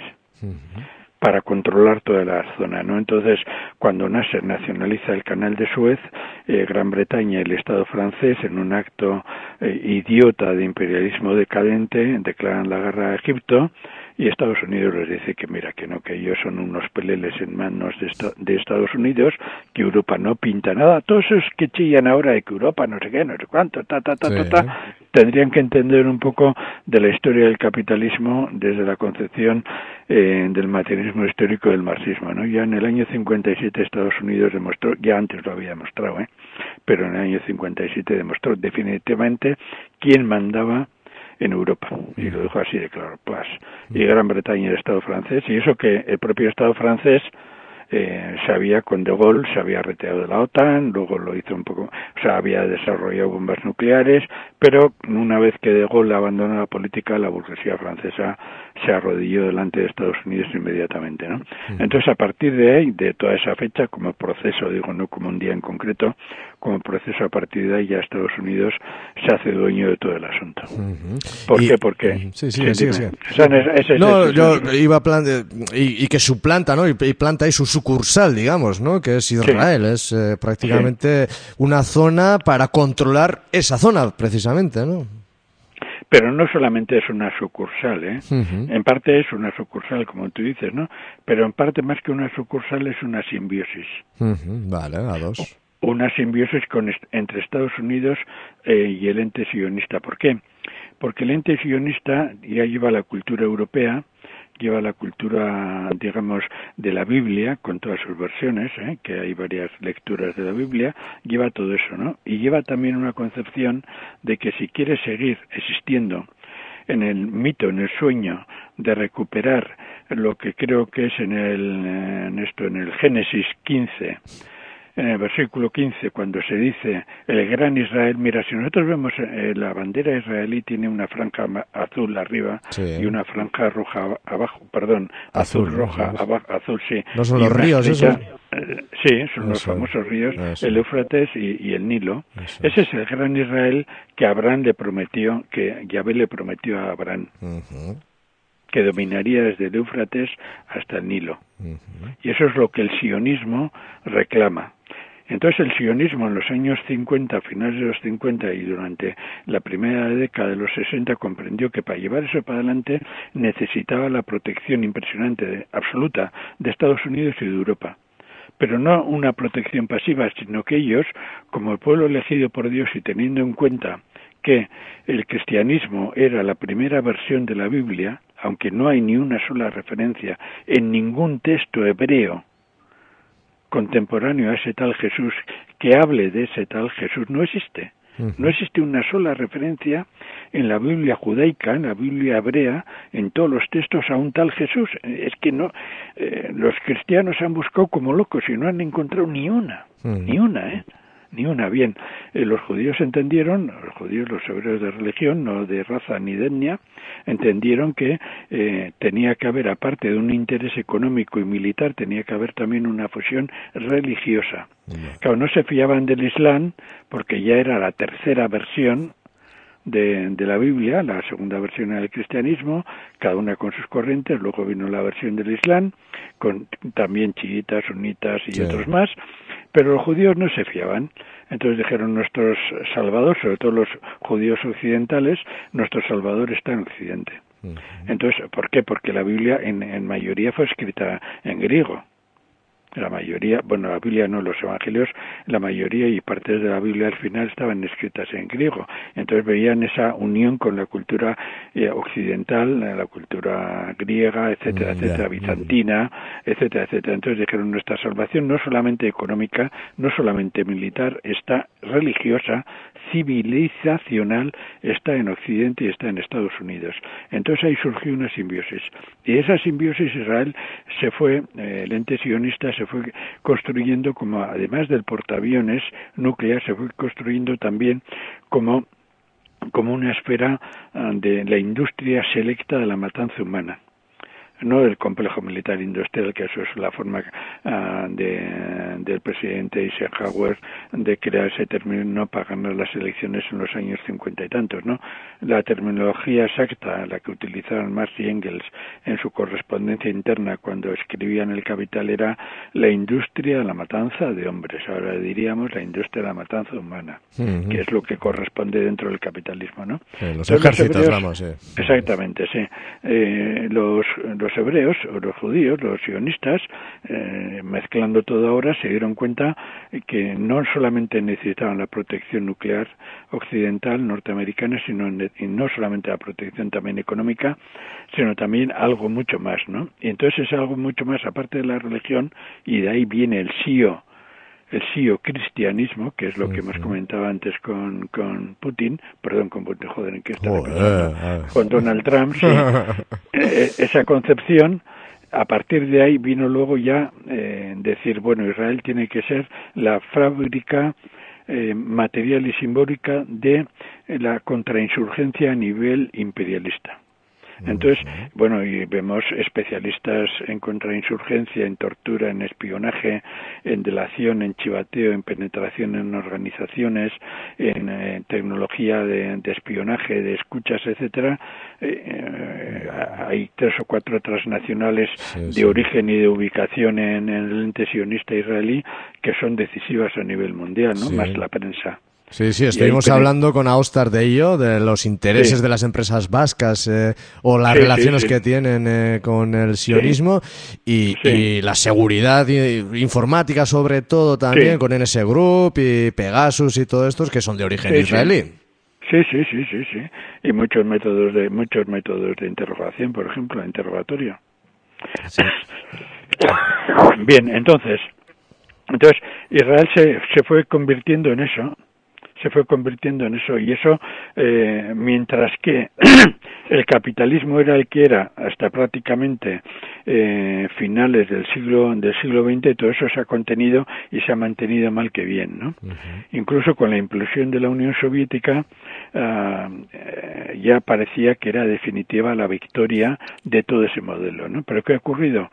para controlar toda la zona, ¿no? Entonces, cuando Nasser nacionaliza el canal de Suez, eh, Gran Bretaña y el Estado francés, en un acto eh, idiota de imperialismo decadente, declaran la guerra a Egipto y Estados Unidos les dice que mira, que no, que ellos son unos peleles en manos de, esta- de Estados Unidos, que Europa no pinta nada, todos esos que chillan ahora de que Europa no sé qué, no sé cuánto, ta, ta, ta, Sí. ta, ta, tendrían que entender un poco de la historia del capitalismo desde la concepción eh, del materialismo histórico del marxismo. ¿no? Ya en el año 57 Estados Unidos demostró, ya antes lo había demostrado, ¿eh? pero en el año 57 demostró definitivamente quién mandaba en Europa. Y lo dijo así de claro pues y Gran Bretaña y el Estado francés y eso que el propio Estado francés eh, se había con De Gaulle se había retirado de la OTAN luego lo hizo un poco o sea había desarrollado bombas nucleares pero una vez que De Gaulle abandonó la política la burguesía francesa se arrodilló delante de Estados Unidos inmediatamente, ¿no? Entonces, a partir de ahí, de toda esa fecha, como proceso, digo, no como un día en concreto, como proceso a partir de ahí ya Estados Unidos se hace dueño de todo el asunto. ¿Por Y- qué? Porque... Sí, sí, sí, No, yo iba a plan y, y que suplanta, ¿no? Y, y planta ahí su sucursal, digamos, ¿no? Que es Israel, es eh, prácticamente una zona para controlar esa zona, precisamente, ¿no? Pero no solamente es una sucursal, ¿eh? En parte es una sucursal, como tú dices, ¿no? Pero en parte más que una sucursal es una simbiosis. Vale, a dos. Una simbiosis con, est- entre Estados Unidos eh, y el ente sionista. ¿Por qué? Porque el ente sionista ya lleva la cultura europea, lleva la cultura, digamos, de la Biblia, con todas sus versiones, ¿eh? que hay varias lecturas de la Biblia, lleva todo eso, ¿no? Y lleva también una concepción de que si quiere seguir existiendo en el mito, en el sueño de recuperar lo que creo que es en el esto en el Génesis 15 en el versículo 15 cuando se dice el gran Israel mira si nosotros vemos eh, la bandera israelí tiene una franja azul arriba Sí. y una franja roja ab- abajo perdón azul, Azul, roja abajo azul sí ¿No son los ríos estrella- eh, sí son los Eso famosos ríos Eso. el Éufrates y, y el Nilo Eso ese es el gran Israel que Abraham le prometió que Yahvé le prometió a Abraham que dominaría desde el Éufrates hasta el Nilo. Y eso es lo que el sionismo reclama. Entonces el sionismo en los años 50, finales de los 50 y durante la primera década de los 60 comprendió que para llevar eso para adelante necesitaba la protección impresionante, absoluta, de Estados Unidos y de Europa. Pero no una protección pasiva, sino que ellos, como el pueblo elegido por Dios y teniendo en cuenta que el cristianismo era la primera versión de la Biblia, aunque no hay ni una sola referencia en ningún texto hebreo contemporáneo a ese tal Jesús que hable de ese tal Jesús, no existe. No existe una sola referencia en la Biblia judaica, en la Biblia hebrea, en todos los textos a un tal Jesús. Es que no, eh, los cristianos han buscado como locos y no han encontrado ni una, Mm. ni una, ¿eh? Ni una. Bien, eh, los judíos entendieron, los judíos, los hebreos de religión, no de raza ni de etnia, entendieron que eh, tenía que haber, aparte de un interés económico y militar, tenía que haber también una fusión religiosa. Claro, no se fiaban del Islam porque ya era la tercera versión de, de la Biblia, la segunda versión era el cristianismo, cada una con sus corrientes, luego vino la versión del Islam, con también chiitas, sunitas y Sí. otros más, pero los judíos no se fiaban. Entonces dijeron nuestros salvadores, sobre todo los judíos occidentales, nuestro salvador está en Occidente. Entonces, ¿por qué? Porque la Biblia en, en mayoría fue escrita en griego. La mayoría, bueno, la Biblia no, los evangelios, la mayoría y partes de la Biblia al final estaban escritas en griego. Entonces veían esa unión con la cultura eh, occidental, eh, la cultura griega, etcétera, Mm, etcétera, mm. bizantina, etcétera, etcétera. Entonces dijeron, nuestra salvación no solamente económica, no solamente militar, está religiosa, civilizacional, está en Occidente y está en Estados Unidos. Entonces ahí surgió una simbiosis. Y esa simbiosis Israel se fue, eh, el ente sionista se fue construyendo como, además del portaaviones nuclear, se fue construyendo también como como una esfera ah, de la industria selecta de la matanza humana no el complejo militar industrial, que eso es la forma ah, de, del presidente Eisenhower de crear ese término para ganar las elecciones en los años cincuenta y tantos, ¿no? La terminología exacta, la que utilizaron Marx y Engels en su correspondencia interna cuando escribían El Capital era la industria de la matanza de hombres, ahora diríamos la industria de la matanza humana, que es lo que corresponde dentro del capitalismo, ¿no? Los Entonces, ejércitos, hebreos- vamos. Exactamente, sí. Eh, los, los hebreos, o los judíos, los sionistas, eh, mezclando todo ahora, se dieron cuenta que no solamente necesitaban la protección nuclear occidental norteamericana, sino y no solamente la protección también económica, sino también algo mucho más, ¿no? Y entonces es algo mucho más aparte de la religión y de ahí viene el sío el sío cristianismo, que es lo que hemos comentado antes con, con Putin, perdón, con Putin, joder, ¿en qué estaba Joder, pensando? a ver. Con Donald Trump, sí. Eh, esa concepción, a partir de ahí vino luego ya eh, decir, bueno, Israel tiene que ser la fábrica eh, material y simbólica de la contrainsurgencia a nivel imperialista. Entonces, bueno, y vemos especialistas en contrainsurgencia, en tortura, en espionaje, en delación, en chivateo, en penetración en organizaciones, en eh, tecnología de, de, espionaje, de escuchas, etcétera. Eh, eh, hay tres o cuatro transnacionales sí, de sí. origen y de ubicación en, en, el ente sionista israelí que son decisivas a nivel mundial, ¿no? Sí. Más la prensa. Sí, sí, estuvimos hablando con Austar de ello, de los intereses Sí. de las empresas vascas eh, o las Sí, relaciones sí. que tienen eh, con el sionismo y, la seguridad informática sobre todo también con NS Group y Pegasus y todo estos que son de origen israelí. Sí, sí, sí, sí, sí. Y muchos métodos de muchos métodos de interrogación, por ejemplo, interrogatorio. Bien, entonces, entonces Israel se, se fue convirtiendo en eso, se fue convirtiendo en eso y eso, eh, mientras que el capitalismo era el que era hasta prácticamente eh, finales del siglo del siglo XX, todo eso se ha contenido y se ha mantenido mal que bien, ¿no? Incluso con la implosión de la Unión Soviética ah, eh, ya parecía que era definitiva la victoria de todo ese modelo, ¿no? Pero ¿qué ha ocurrido?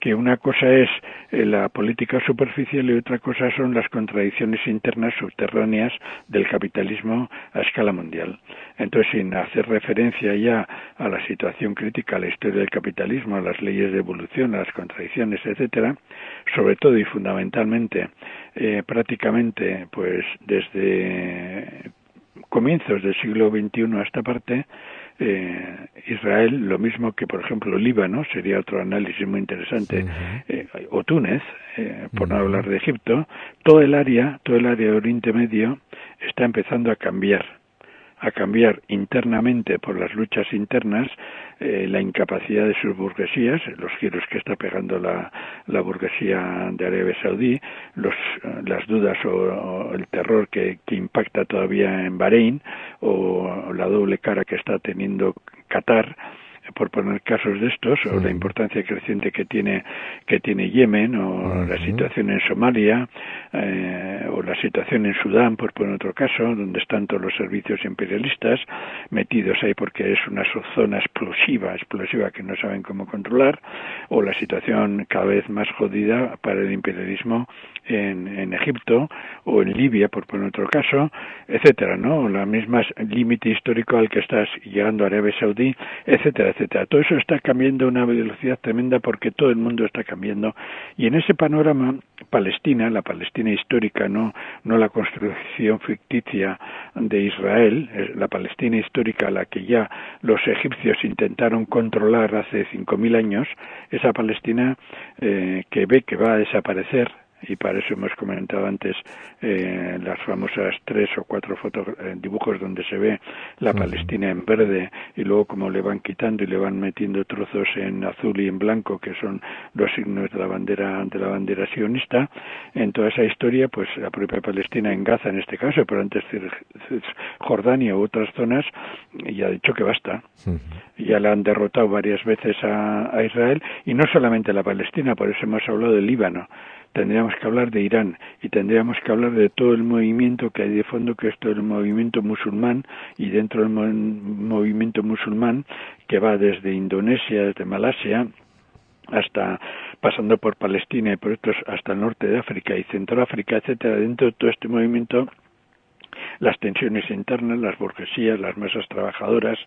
Que una cosa es eh, la política superficial y otra cosa son las contradicciones internas subterráneas del capitalismo a escala mundial. Entonces, sin hacer referencia ya a la situación crítica, a la historia del capitalismo, a las leyes de evolución, a las contradicciones, etcétera, sobre todo y fundamentalmente, eh, prácticamente, pues desde comienzos del siglo XXI a esta parte, eh, Israel, lo mismo que, por ejemplo, Líbano, sería otro análisis muy interesante, eh, o Túnez, eh, por no hablar de Egipto, todo el área, todo el área de Oriente Medio está empezando a cambiar a cambiar internamente por las luchas internas eh, la incapacidad de sus burguesías, los giros que está pegando la, la burguesía de Arabia Saudí, los, las dudas o, o el terror que, que, impacta todavía en Bahrein o la doble cara que está teniendo Qatar por poner casos de estos o la importancia creciente que tiene que tiene Yemen o uh -huh. la situación en Somalia eh, o la situación en Sudán por poner otro caso donde están todos los servicios imperialistas metidos ahí porque es una zona explosiva explosiva que no saben cómo controlar o la situación cada vez más jodida para el imperialismo en, en Egipto o en Libia por poner otro caso etcétera no la misma límite histórico al que estás llegando a Arabia Saudí etcétera etcétera. Todo eso está cambiando a una velocidad tremenda porque todo el mundo está cambiando. Y en ese panorama, Palestina, la Palestina histórica, no, no la construcción ficticia de Israel, la Palestina histórica, la que ya los egipcios intentaron controlar hace 5.000 años, esa Palestina eh, que ve que va a desaparecer y para eso hemos comentado antes eh, las famosas tres o cuatro fotos, eh, dibujos donde se ve la Palestina en verde y luego como le van quitando y le van metiendo trozos en azul y en blanco que son los signos de la bandera de la bandera sionista. En toda esa historia pues la propia Palestina en Gaza en este caso pero antes Jordania u otras zonas ya ha dicho que basta. Ya la han derrotado varias veces a, a Israel y no solamente la Palestina por eso hemos hablado del Líbano tendríamos que hablar de Irán y tendríamos que hablar de todo el movimiento que hay de fondo, que es todo el movimiento musulmán y dentro del movimiento musulmán que va desde Indonesia, desde Malasia, hasta pasando por Palestina y por otros hasta el norte de África y Centroáfrica, etcétera, dentro de todo este movimiento las tensiones internas, las burguesías, las masas trabajadoras,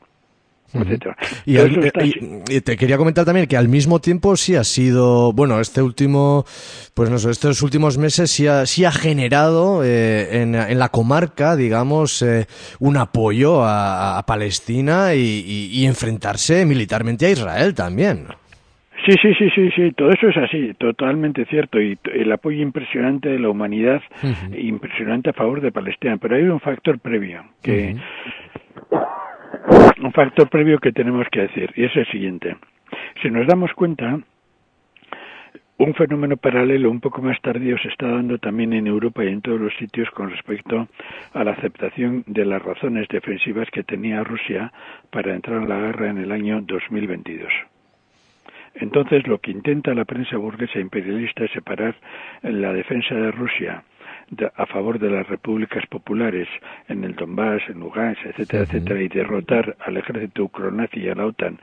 etcétera. Y, al, y, y, te quería comentar también que al mismo tiempo sí ha sido, bueno, este último, pues no sé, estos últimos meses sí ha, sí ha generado eh, en, en, la comarca, digamos, eh, un apoyo a, a Palestina y, y, enfrentarse militarmente a Israel también. Sí, sí, sí, sí, sí, todo eso es así, totalmente cierto, y el apoyo impresionante de la humanidad, uh -huh. impresionante a favor de Palestina, pero hay un factor previo, que uh -huh. Un factor previo que tenemos que decir, y es el siguiente, si nos damos cuenta, un fenómeno paralelo un poco más tardío se está dando también en Europa y en todos los sitios con respecto a la aceptación de las razones defensivas que tenía Rusia para entrar en la guerra en el año 2022. Entonces, lo que intenta la prensa burguesa imperialista es separar la defensa de Rusia a favor de las repúblicas populares en el Donbass, en Lugansk, etcétera, etcétera, y derrotar al ejército ucronazi y a la OTAN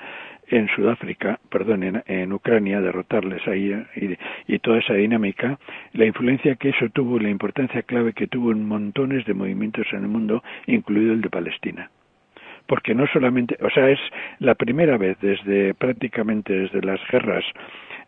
en Sudáfrica, perdón, en, Ucrania, derrotarles ahí y, y, toda esa dinámica, la influencia que eso tuvo, la importancia clave que tuvo en montones de movimientos en el mundo, incluido el de Palestina. Porque no solamente, o sea, es la primera vez desde prácticamente desde las guerras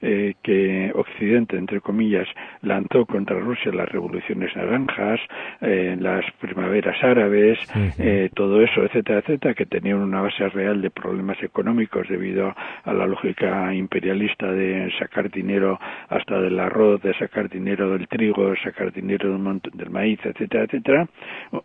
eh, que Occidente, entre comillas, lanzó contra Rusia las revoluciones naranjas, eh, las primaveras árabes, eh, todo eso, etcétera, etcétera, que tenían una base real de problemas económicos debido a la lógica imperialista de sacar dinero hasta del arroz, de sacar dinero del trigo, sacar dinero del, del maíz, etcétera, etcétera,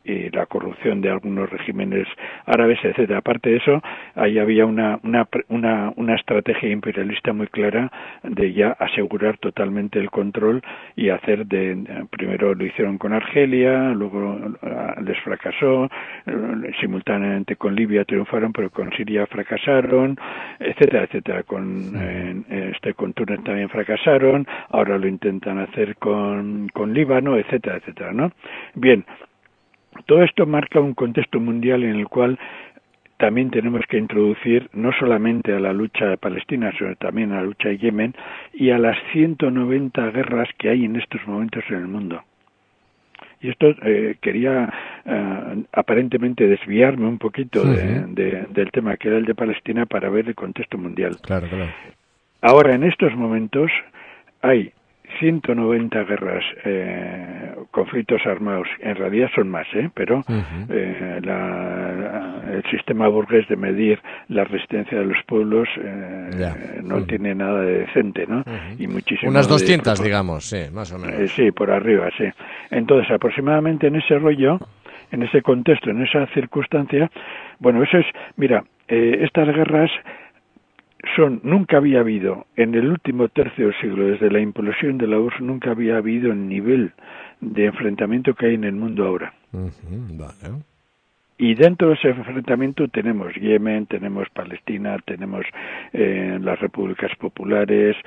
y la corrupción de algunos regímenes árabes, etcétera. Aparte de eso, ahí había una, una, una, una estrategia imperialista muy clara de ya asegurar totalmente el control y hacer de primero lo hicieron con Argelia luego ah, les fracasó eh, simultáneamente con Libia triunfaron pero con Siria fracasaron etcétera etcétera. Con este con Túnez también fracasaron ahora lo intentan hacer con con Líbano etcétera etcétera no bien todo esto marca un contexto mundial en el cual también tenemos que introducir no solamente a la lucha palestina, sino también a la lucha de Yemen y a las 190 guerras que hay en estos momentos en el mundo. Y esto eh, quería eh, aparentemente desviarme un poquito del tema que era el de Palestina para ver el contexto mundial. Claro, claro. Ahora, en estos momentos hay 190 guerras, eh, conflictos armados, en realidad son más, ¿eh? pero eh, la, el sistema burgués de medir la resistencia de los pueblos eh, no tiene nada de decente, ¿no? y muchísimo Unas 200, digamos, sí, más o menos. Eh, sí, por arriba, sí. Entonces, aproximadamente en ese rollo, en ese contexto, en esa circunstancia, bueno, eso es, mira, eh, estas guerras son, nunca había habido, en el último tercio siglo, desde la implosión de la URSS, nunca había habido el nivel de enfrentamiento que hay en el mundo ahora. Y dentro de ese enfrentamiento tenemos Yemen, tenemos Palestina, tenemos eh, las repúblicas populares,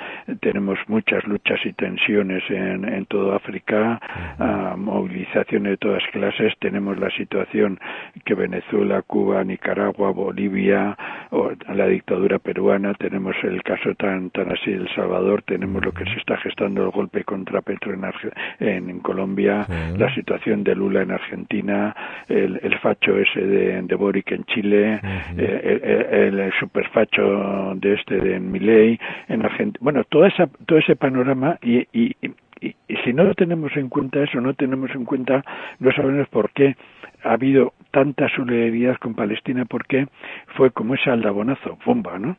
tenemos muchas luchas y tensiones en, en toda África, uh, movilizaciones de todas clases, tenemos la situación que Venezuela, Cuba, Nicaragua, Bolivia, o la dictadura peruana, tenemos el caso tan, tan así de El Salvador, tenemos lo que se está gestando el golpe contra Petro en, en, Colombia, la situación de Lula en Argentina, el, el facho ese de, de Boric en Chile, eh, el, superfacho de este de Milei en Argentina. Bueno, todo, esa, todo ese panorama y, y, y, si no tenemos en cuenta eso, no tenemos en cuenta, no sabemos por qué ha habido tanta solidaridad con Palestina, porque fue como ese aldabonazo, bomba, ¿no?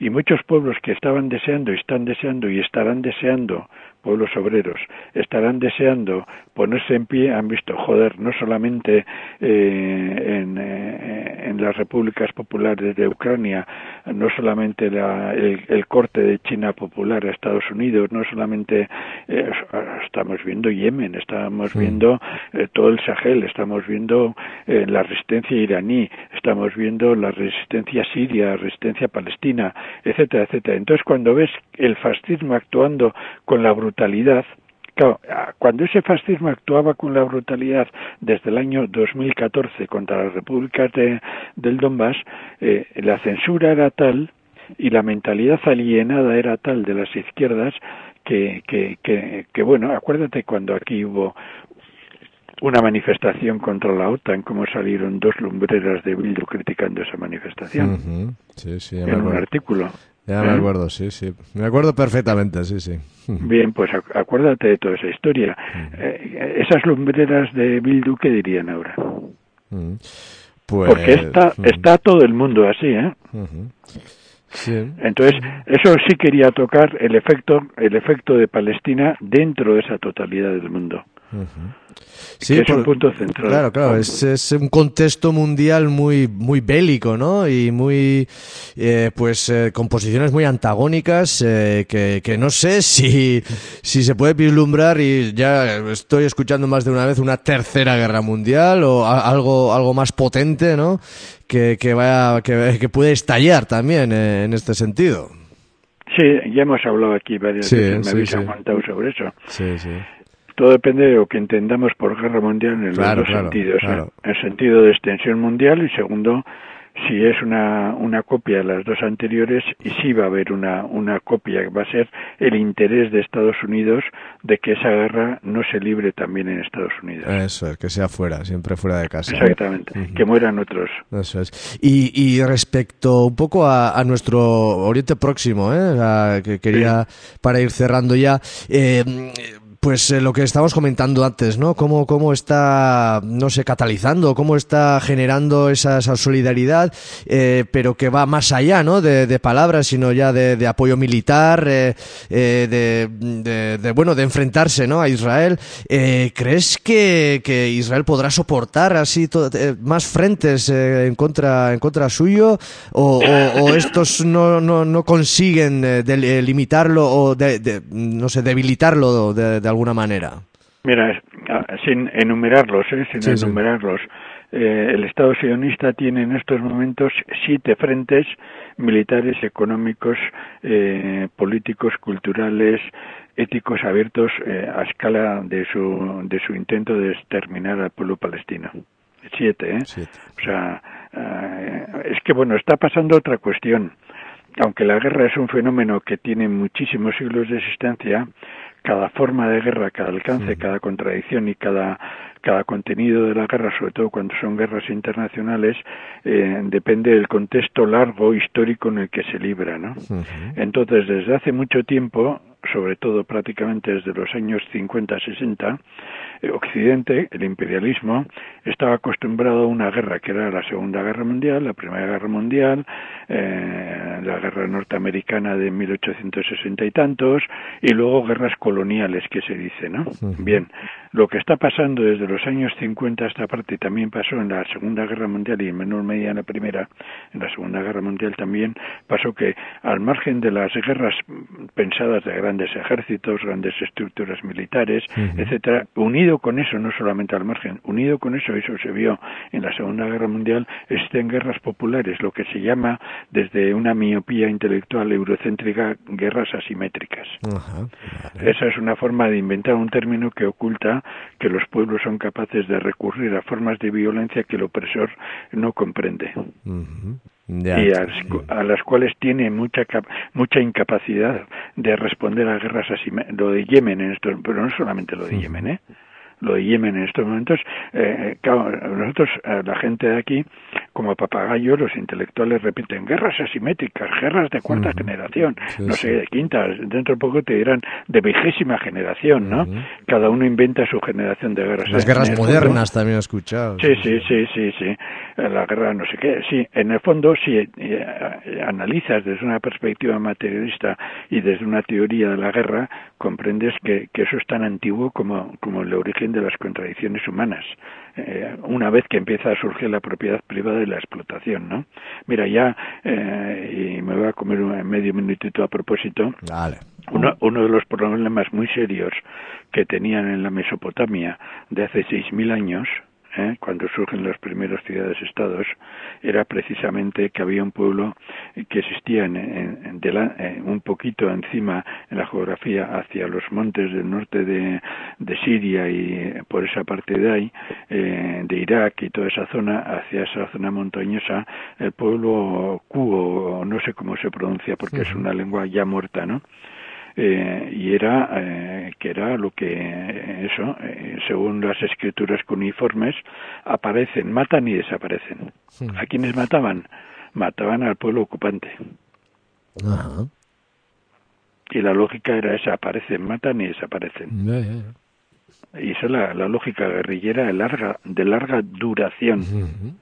Y muchos pueblos que estaban deseando y están deseando y estarán deseando pueblos obreros estarán deseando ponerse en pie, han visto, joder, no solamente eh, en, eh, en, las repúblicas populares de Ucrania, no solamente la, el, corte de China popular a Estados Unidos, no solamente eh, estamos viendo Yemen, estamos viendo todo el Sahel, estamos viendo la resistencia iraní, estamos viendo la resistencia siria, resistencia palestina, etcétera, etcétera. Entonces, cuando ves el fascismo actuando con la brutalidad, cuando ese fascismo actuaba con la brutalidad desde el año 2014 contra las repúblicas de, del Donbass, eh, la censura era tal y la mentalidad alienada era tal de las izquierdas que, que, que, que bueno, acuérdate cuando aquí hubo una manifestación contra la OTAN, cómo salieron dos lumbreras de Bildu criticando esa manifestación. sí, sí, en un artículo. Ya me ¿Eh? acuerdo, sí, sí. Me acuerdo perfectamente, sí, sí. Bien, pues acuérdate de toda esa historia. Eh, esas lumbreras de Bildu, ¿qué dirían ahora? Pues... Porque está, está todo el mundo así, ¿eh? Sí. Entonces, eso sí quería tocar el efecto, el efecto de Palestina dentro de esa totalidad del mundo. Sí, es un punto central. Claro, claro, es, es, un contexto mundial muy, muy bélico, ¿no? Y muy, eh, pues, eh, con posiciones muy antagónicas eh, que, que, no sé si, si se puede vislumbrar y ya estoy escuchando más de una vez una tercera guerra mundial o algo, algo más potente, ¿no? Que, que vaya, que, que puede estallar también en este sentido. Sí, ya hemos hablado aquí varias veces, me habéis aguantado sobre eso. Sí, sí. Todo depende de lo que entendamos por guerra mundial en los Claro, dos claro, sentidos. ¿eh? claro. El sentido de extensión mundial y segundo, si es una, una copia de las dos anteriores y si va a haber una, una copia que va a ser el interés de Estados Unidos de que esa guerra no se libre también en Estados Unidos. Eso es, que sea fuera, siempre fuera de casa. Exactamente, que mueran otros. Eso es. Y, y respecto un poco a, a nuestro Oriente Próximo, ¿eh? A- que quería, para ir cerrando ya, eh, pues eh, lo que estábamos comentando antes, ¿no? Cómo, cómo está, no sé, catalizando, cómo está generando esa, esa solidaridad, eh, pero que va más allá, ¿no? De, de palabras, sino ya de, de apoyo militar, eh, eh, de, de- bueno, de enfrentarse, ¿no? A Israel. Eh, ¿Crees que, Israel podrá soportar así más frentes en contra en contra suyo o, o- o estos no, no, no consiguen limitarlo o no sé debilitarlo de, de alguna manera? Mira, sin enumerarlos, ¿eh? sin Sí, sí. enumerarlos, eh, el Estado sionista tiene en estos momentos siete frentes militares, económicos, eh, políticos, culturales, éticos abiertos eh, a escala de su, de su intento de exterminar al pueblo palestino. Siete, ¿eh? Siete. O sea, eh, es que bueno, está pasando otra cuestión. Aunque la guerra es un fenómeno que tiene muchísimos siglos de existencia, cada forma de guerra, cada alcance, cada contradicción y cada, cada contenido de la guerra, sobre todo cuando son guerras internacionales, eh, depende del contexto largo histórico en el que se libra, ¿no? Entonces, desde hace mucho tiempo, sobre todo prácticamente desde los años 50-60, eh, Occidente, el imperialismo, estaba acostumbrado a una guerra que era la Segunda Guerra Mundial, la Primera Guerra Mundial, eh, la Guerra Norteamericana de 1860 y tantos, y luego guerras coloniales, que se dice, ¿no? Bien, lo que está pasando desde los años 50 a esta parte y también pasó en la Segunda Guerra Mundial y en menor medida en la Primera, en la Segunda Guerra Mundial también, pasó que al margen de las guerras pensadas de grandes ejércitos, grandes estructuras militares, etcétera, unido con eso, no solamente al margen, unido con eso, eso se vio en la Segunda Guerra Mundial, existen guerras populares, lo que se llama desde una miopía intelectual eurocéntrica guerras asimétricas. Ajá, vale. Esa es una forma de inventar un término que oculta que los pueblos son capaces de recurrir a formas de violencia que el opresor no comprende. Ya. y a, a las cuales tiene mucha mucha incapacidad de responder a guerras así. Lo de Yemen en estos, pero no solamente lo de Yemen, ¿eh? Lo de Yemen en estos momentos, eh, claro, nosotros, eh, la gente de aquí, como papagayo, los intelectuales repiten guerras asimétricas, guerras de cuarta generación, Sí, no sí. sé, de quinta, dentro de poco te dirán de vigésima generación, ¿no? Cada uno inventa su generación de guerras. Las guerras modernas también he escuchado. Sí, sí, sí, sí, sí. La guerra no sé qué. Sí, en el fondo, si eh, analizas desde una perspectiva materialista y desde una teoría de la guerra, comprendes que, que eso es tan antiguo como, como el origen de las contradicciones humanas. Eh, una vez que empieza a surgir la propiedad privada y la explotación, ¿no? Mira, ya, eh, y me voy a comer un medio minutito a propósito, uno, uno de los problemas muy serios que tenían en la Mesopotamia de hace 6.000 años, ¿eh? cuando surgen las primeras ciudades-estados, era precisamente que había un pueblo que existía en, en- en dela- eh, un poquito encima en la geografía hacia los montes del norte de, de Siria y eh, por esa parte de ahí, eh, de Irak y toda esa zona, hacia esa zona montañosa, el pueblo Kuo, no sé cómo se pronuncia porque es una lengua ya muerta, ¿no? Eh, y era eh, que era lo que eh, eso eh, según las escrituras cuneiformes aparecen matan y desaparecen. A quienes mataban mataban al pueblo ocupante. Ajá. y la lógica era esa aparecen matan y desaparecen. Y esa es la, la lógica guerrillera de larga de larga duración.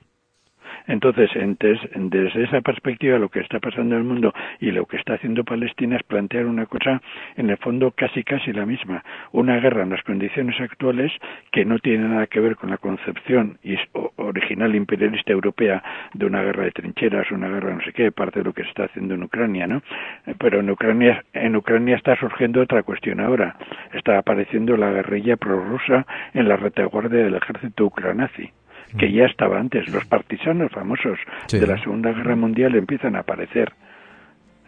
Entonces, desde esa perspectiva, lo que está pasando en el mundo y lo que está haciendo Palestina es plantear una cosa, en el fondo, casi casi la misma. Una guerra en las condiciones actuales que no tiene nada que ver con la concepción original imperialista europea de una guerra de trincheras, una guerra no sé qué, parte de lo que se está haciendo en Ucrania, ¿no? Pero en Ucrania, en Ucrania está surgiendo otra cuestión ahora. Está apareciendo la guerrilla prorrusa en la retaguardia del ejército ucranazi que ya estaba antes. Los partisanos famosos Sí. de la Segunda Guerra Mundial empiezan a aparecer.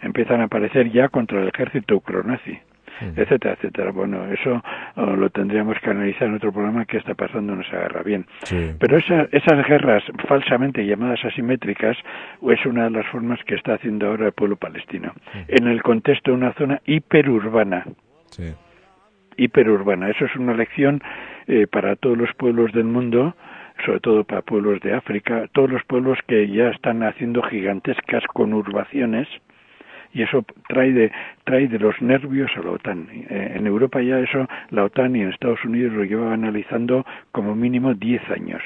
Empiezan a aparecer ya contra el ejército ucronazi. etcétera, etcétera. Bueno, eso oh, lo tendríamos que analizar en otro programa que está pasando en esa guerra. Bien, Sí. pero esa- esas guerras falsamente llamadas asimétricas es una de las formas que está haciendo ahora el pueblo palestino en el contexto de una zona hiperurbana Sí. hiperurbana. Eso es una lección eh, para todos los pueblos del mundo, sobre todo para pueblos de África, todos los pueblos que ya están haciendo gigantescas conurbaciones y eso trae de trae de los nervios a la OTAN. Eh, en Europa ya eso la OTAN y en Estados Unidos lo lleva analizando como mínimo 10 años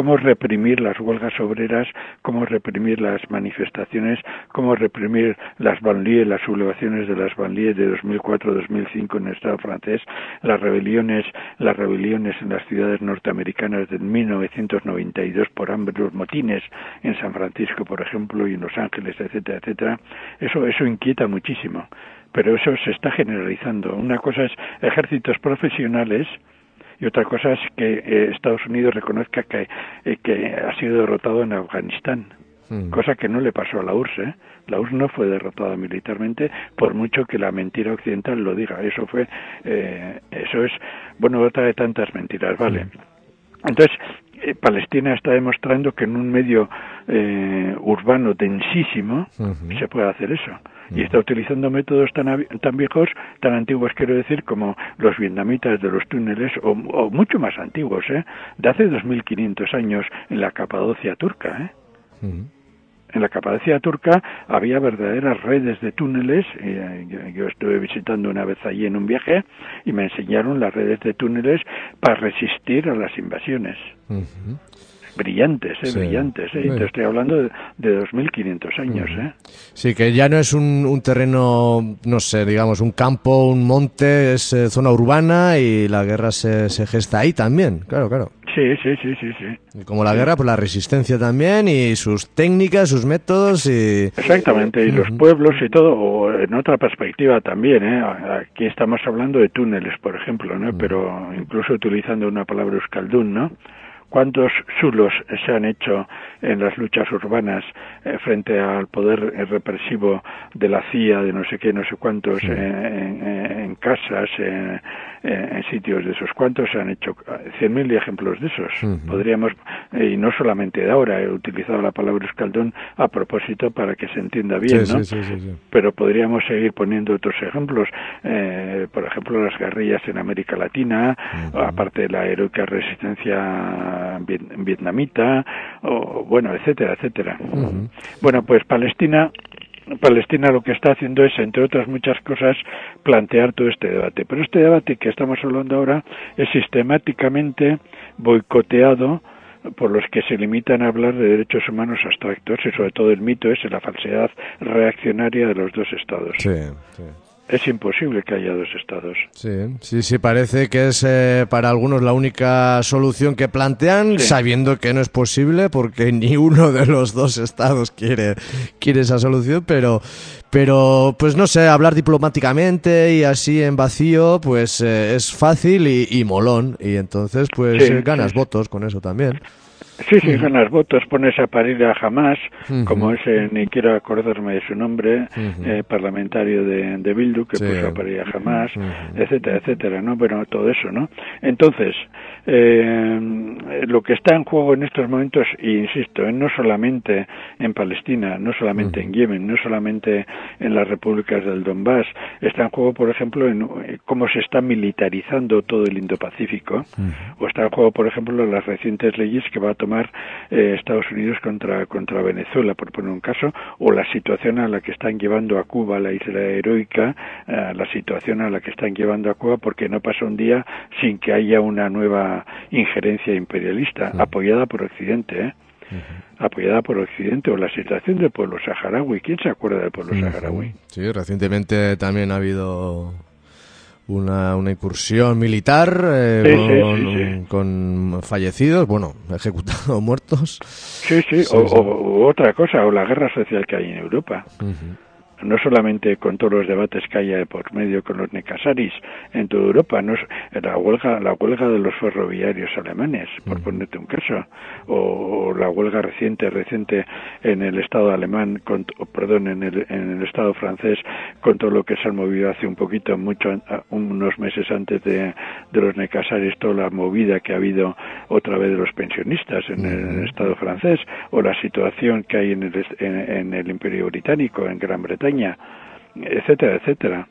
cómo reprimir las huelgas obreras, cómo reprimir las manifestaciones, cómo reprimir las banlieues, las sublevaciones de las banlieues de 2004-2005 en el Estado francés, las rebeliones, las rebeliones en las ciudades norteamericanas de 1992 por hambre, los motines en San Francisco, por ejemplo, y en Los Ángeles, etcétera, etcétera. Eso, eso inquieta muchísimo. Pero eso se está generalizando. Una cosa es ejércitos profesionales, y otra cosa es que eh, Estados Unidos reconozca que, eh, que ha sido derrotado en Afganistán, Mm. cosa que no le pasó a la URSS. ¿eh? La URSS no fue derrotada militarmente, por mucho que la mentira occidental lo diga. Eso fue, eh, eso es, bueno, otra de tantas mentiras, ¿vale? Entonces, eh, Palestina está demostrando que en un medio eh, urbano densísimo Ujú. se puede hacer eso. Y está utilizando métodos tan, tan viejos, tan antiguos, quiero decir, como los vietnamitas de los túneles, o, o mucho más antiguos, ¿eh? de hace 2500 años en la Capadocia turca. ¿eh? En la Capadocia turca había verdaderas redes de túneles. eh, yo, estuve visitando una vez allí en un viaje y me enseñaron las redes de túneles para resistir a las invasiones. Brillantes, ¿eh? Sí. brillantes. ¿eh? Sí. Te estoy hablando de, de 2500 años. ¿eh? Sí, que ya no es un, un terreno, no sé, digamos, un campo, un monte, es eh, zona urbana y la guerra se, se gesta ahí también, claro, claro. Sí, sí, sí, sí, sí. Como la guerra, pues la resistencia también y sus técnicas, sus métodos y... Exactamente, y los pueblos y todo, o en otra perspectiva también, ¿eh? aquí estamos hablando de túneles, por ejemplo, ¿no? pero incluso utilizando una palabra euskaldun, ¿no? ¿Cuántos sulos se han hecho en las luchas urbanas eh, frente al poder eh, represivo de la CIA, de no sé qué, no sé cuántos, eh, en, en- en casas, eh, en sitios de esos? ¿Cuántos se han hecho? Cien mil ejemplos de esos. Podríamos, eh, y no solamente de ahora, he utilizado la palabra euskaldun a propósito para que se entienda bien, Sí, ¿no? sí, sí, pero podríamos seguir poniendo otros ejemplos, eh, por ejemplo las guerrillas en América Latina, aparte de la heroica resistencia viet- vietnamita, o bueno, etcétera, etcétera. Bueno, pues Palestina Palestina lo que está haciendo es, entre otras muchas cosas, plantear todo este debate. Pero este debate que estamos hablando ahora es sistemáticamente boicoteado por los que se limitan a hablar de derechos humanos abstractos y sobre todo el mito es la falsedad reaccionaria de los dos estados. Es imposible que haya dos estados. Sí, sí, sí, parece que es eh, para algunos la única solución que plantean, Sí. sabiendo que no es posible porque ni uno de los dos estados quiere, quiere esa solución, pero, pero, pues no sé, hablar diplomáticamente y así en vacío, pues eh, es fácil y, y molón, y entonces pues Sí, eh, ganas sí. votos con eso también. Sí, sí, ganas votos, pones a parir a Hamas, como ese, ni quiero acordarme de su nombre, eh, parlamentario de, de Bildu, que Sí. puso a parir a Hamas, etcétera, etcétera, ¿no? Bueno, todo eso, ¿no? Entonces, eh, lo que está en juego en estos momentos, e insisto, eh, no solamente en Palestina, no solamente en Yemen, no solamente en las repúblicas del Donbass, está en juego, por ejemplo, en eh, cómo se está militarizando todo el Indo-Pacífico, o está en juego, por ejemplo, las recientes leyes que va a tomar eh, Estados Unidos contra, contra Venezuela, por poner un caso, o la situación a la que están llevando a Cuba, la isla heroica, eh, la situación a la que están llevando a Cuba, porque no pasa un día sin que haya una nueva injerencia imperialista, apoyada por Occidente, ¿eh? apoyada por Occidente, o la situación del pueblo saharaui. ¿Quién se acuerda del pueblo saharaui? Sí, recientemente también ha habido una, una incursión militar eh, Sí, con, sí, sí. con fallecidos, bueno, ejecutados, muertos. Sí, sí, o, o- o otra cosa, o la guerra social que hay en Europa. No solamente con todos los debates que haya por medio con los necasaris en toda Europa, no es- la huelga, la huelga de los ferroviarios alemanes, por ponerte un caso, o, o la huelga reciente, reciente en el Estado alemán, con, perdón, en el, en el Estado francés, con todo lo que se ha movido hace un poquito, mucho, unos meses antes de, de los necasaris, toda la movida que ha habido otra vez de los pensionistas en el Estado francés, o la situación que hay en el, en el Imperio Británico, en Gran Bretaña, etcétera, etcétera.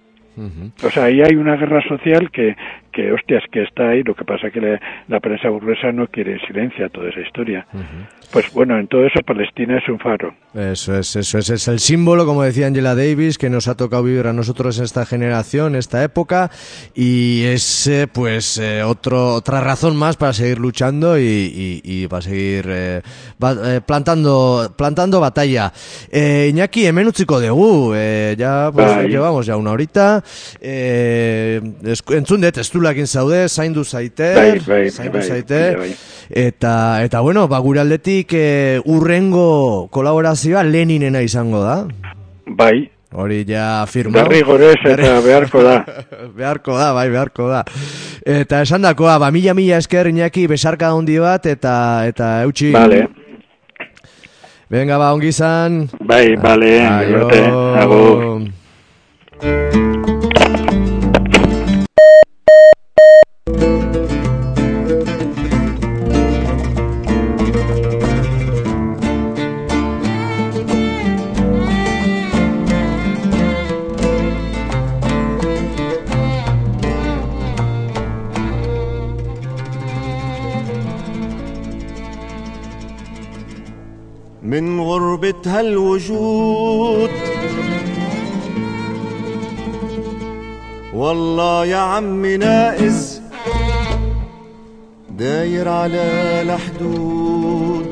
O sea, ahí hay una guerra social que, que hostias, que está ahí. Lo que pasa que la, la prensa burguesa no quiere en silencio toda esa historia. Pues bueno, en todo eso Palestina es un faro. Eso es, eso es, es el símbolo, como decía Angela Davis, que nos ha tocado vivir a nosotros en esta generación, esta época, y es eh, pues eh, otro, otra razón más para seguir luchando y, y, y para seguir eh, eh, plantando, plantando batalla. Eh, Iñaki, hemen utziko dugu, eh, ya pues, llevamos ya una horita, eh, entzun dut, estulakin zaude, zaindu zaite, Bai, bai, zaindu bai, zaite. Eta, eta bueno, ba, gure aldetik e, urrengo kolaborazioa Leninena izango da. Bai, Hori ja firma. derrigorez eta beharko da. beharko da, bai, beharko da. Eta esan dakoa, ba, mila mila esker Iñaki besarka handi bat, eta, eta eutxi. Vale, Venga, ba, ongi izan. bai, vale, agur. غربة هالوجود والله يا عمي ناقز داير على الحدود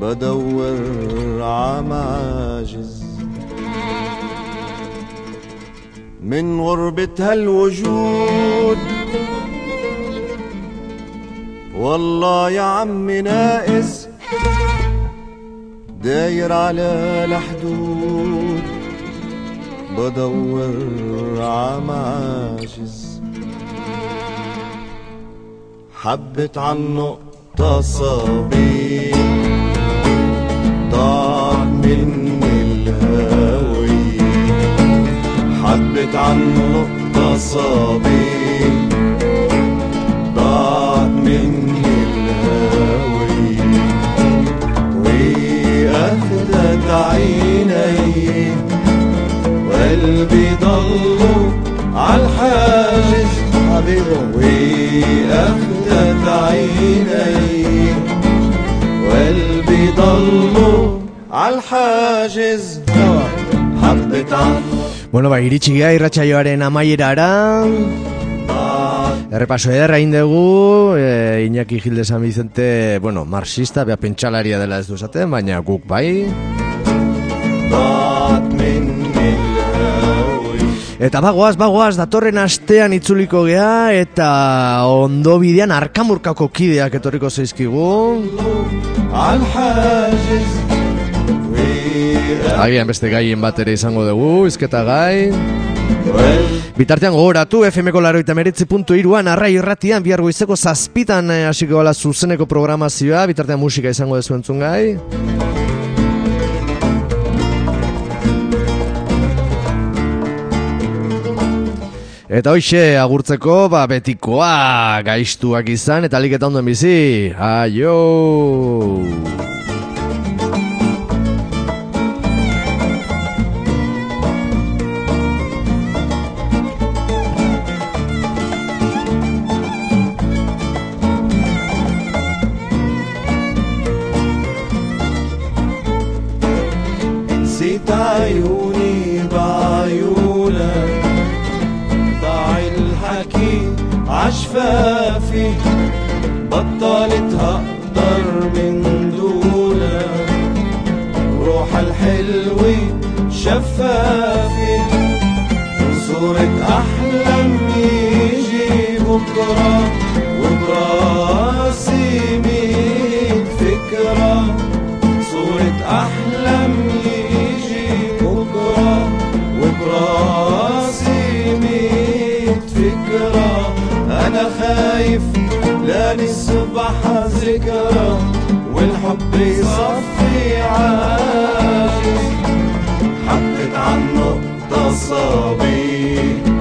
بدور عماجز من غربة هالوجود والله يا عمي ناقز داير على الحدود. بدور عماجز. حبت عن نقطة صبي. ضاع مني الهوية حبت عن نقطة صبي. ضاع مني الهوية عيني وقلبي ضلوا عالحاجز حبيبه وأخذت عيني وقلبي ضلوا عالحاجز حبت عنه Bueno, ba, iritsi gira irratsaioaren amaierara. Errepaso ederra egin dugu, e, Iñaki Gilde San Vicente, bueno, marxista, bea pentsalaria dela ez du esaten, baina guk bai. bat min Eta bagoaz, bagoaz, datorren astean itzuliko gea eta ondo bidean arkamurkako kideak etorriko zeizkigu. Agian beste gaien bat ere izango dugu, izketa gai. Bitartean gogoratu, FMko laroita meritzi puntu iruan, arrai irratian, bihargo izeko zazpitan eh, hasiko eh, gala zuzeneko programazioa, bitartean musika izango dezu entzun. Gai. Eta hoxe, agurtzeko, ba, betikoa, gaiztuak izan, eta alik eta ondoen bizi. Aio! بطلت هقدر من دونك روح الحلو شفافي صورة أحلام يجي بكرة وبراسي ميت فكرة. صورة أحلام يجي بكرة وبراسي ميت فكرة. أنا خايف تاني الصبح ذكرى والحب يصفي عاجز. حطت عنه التصابيح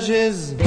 judges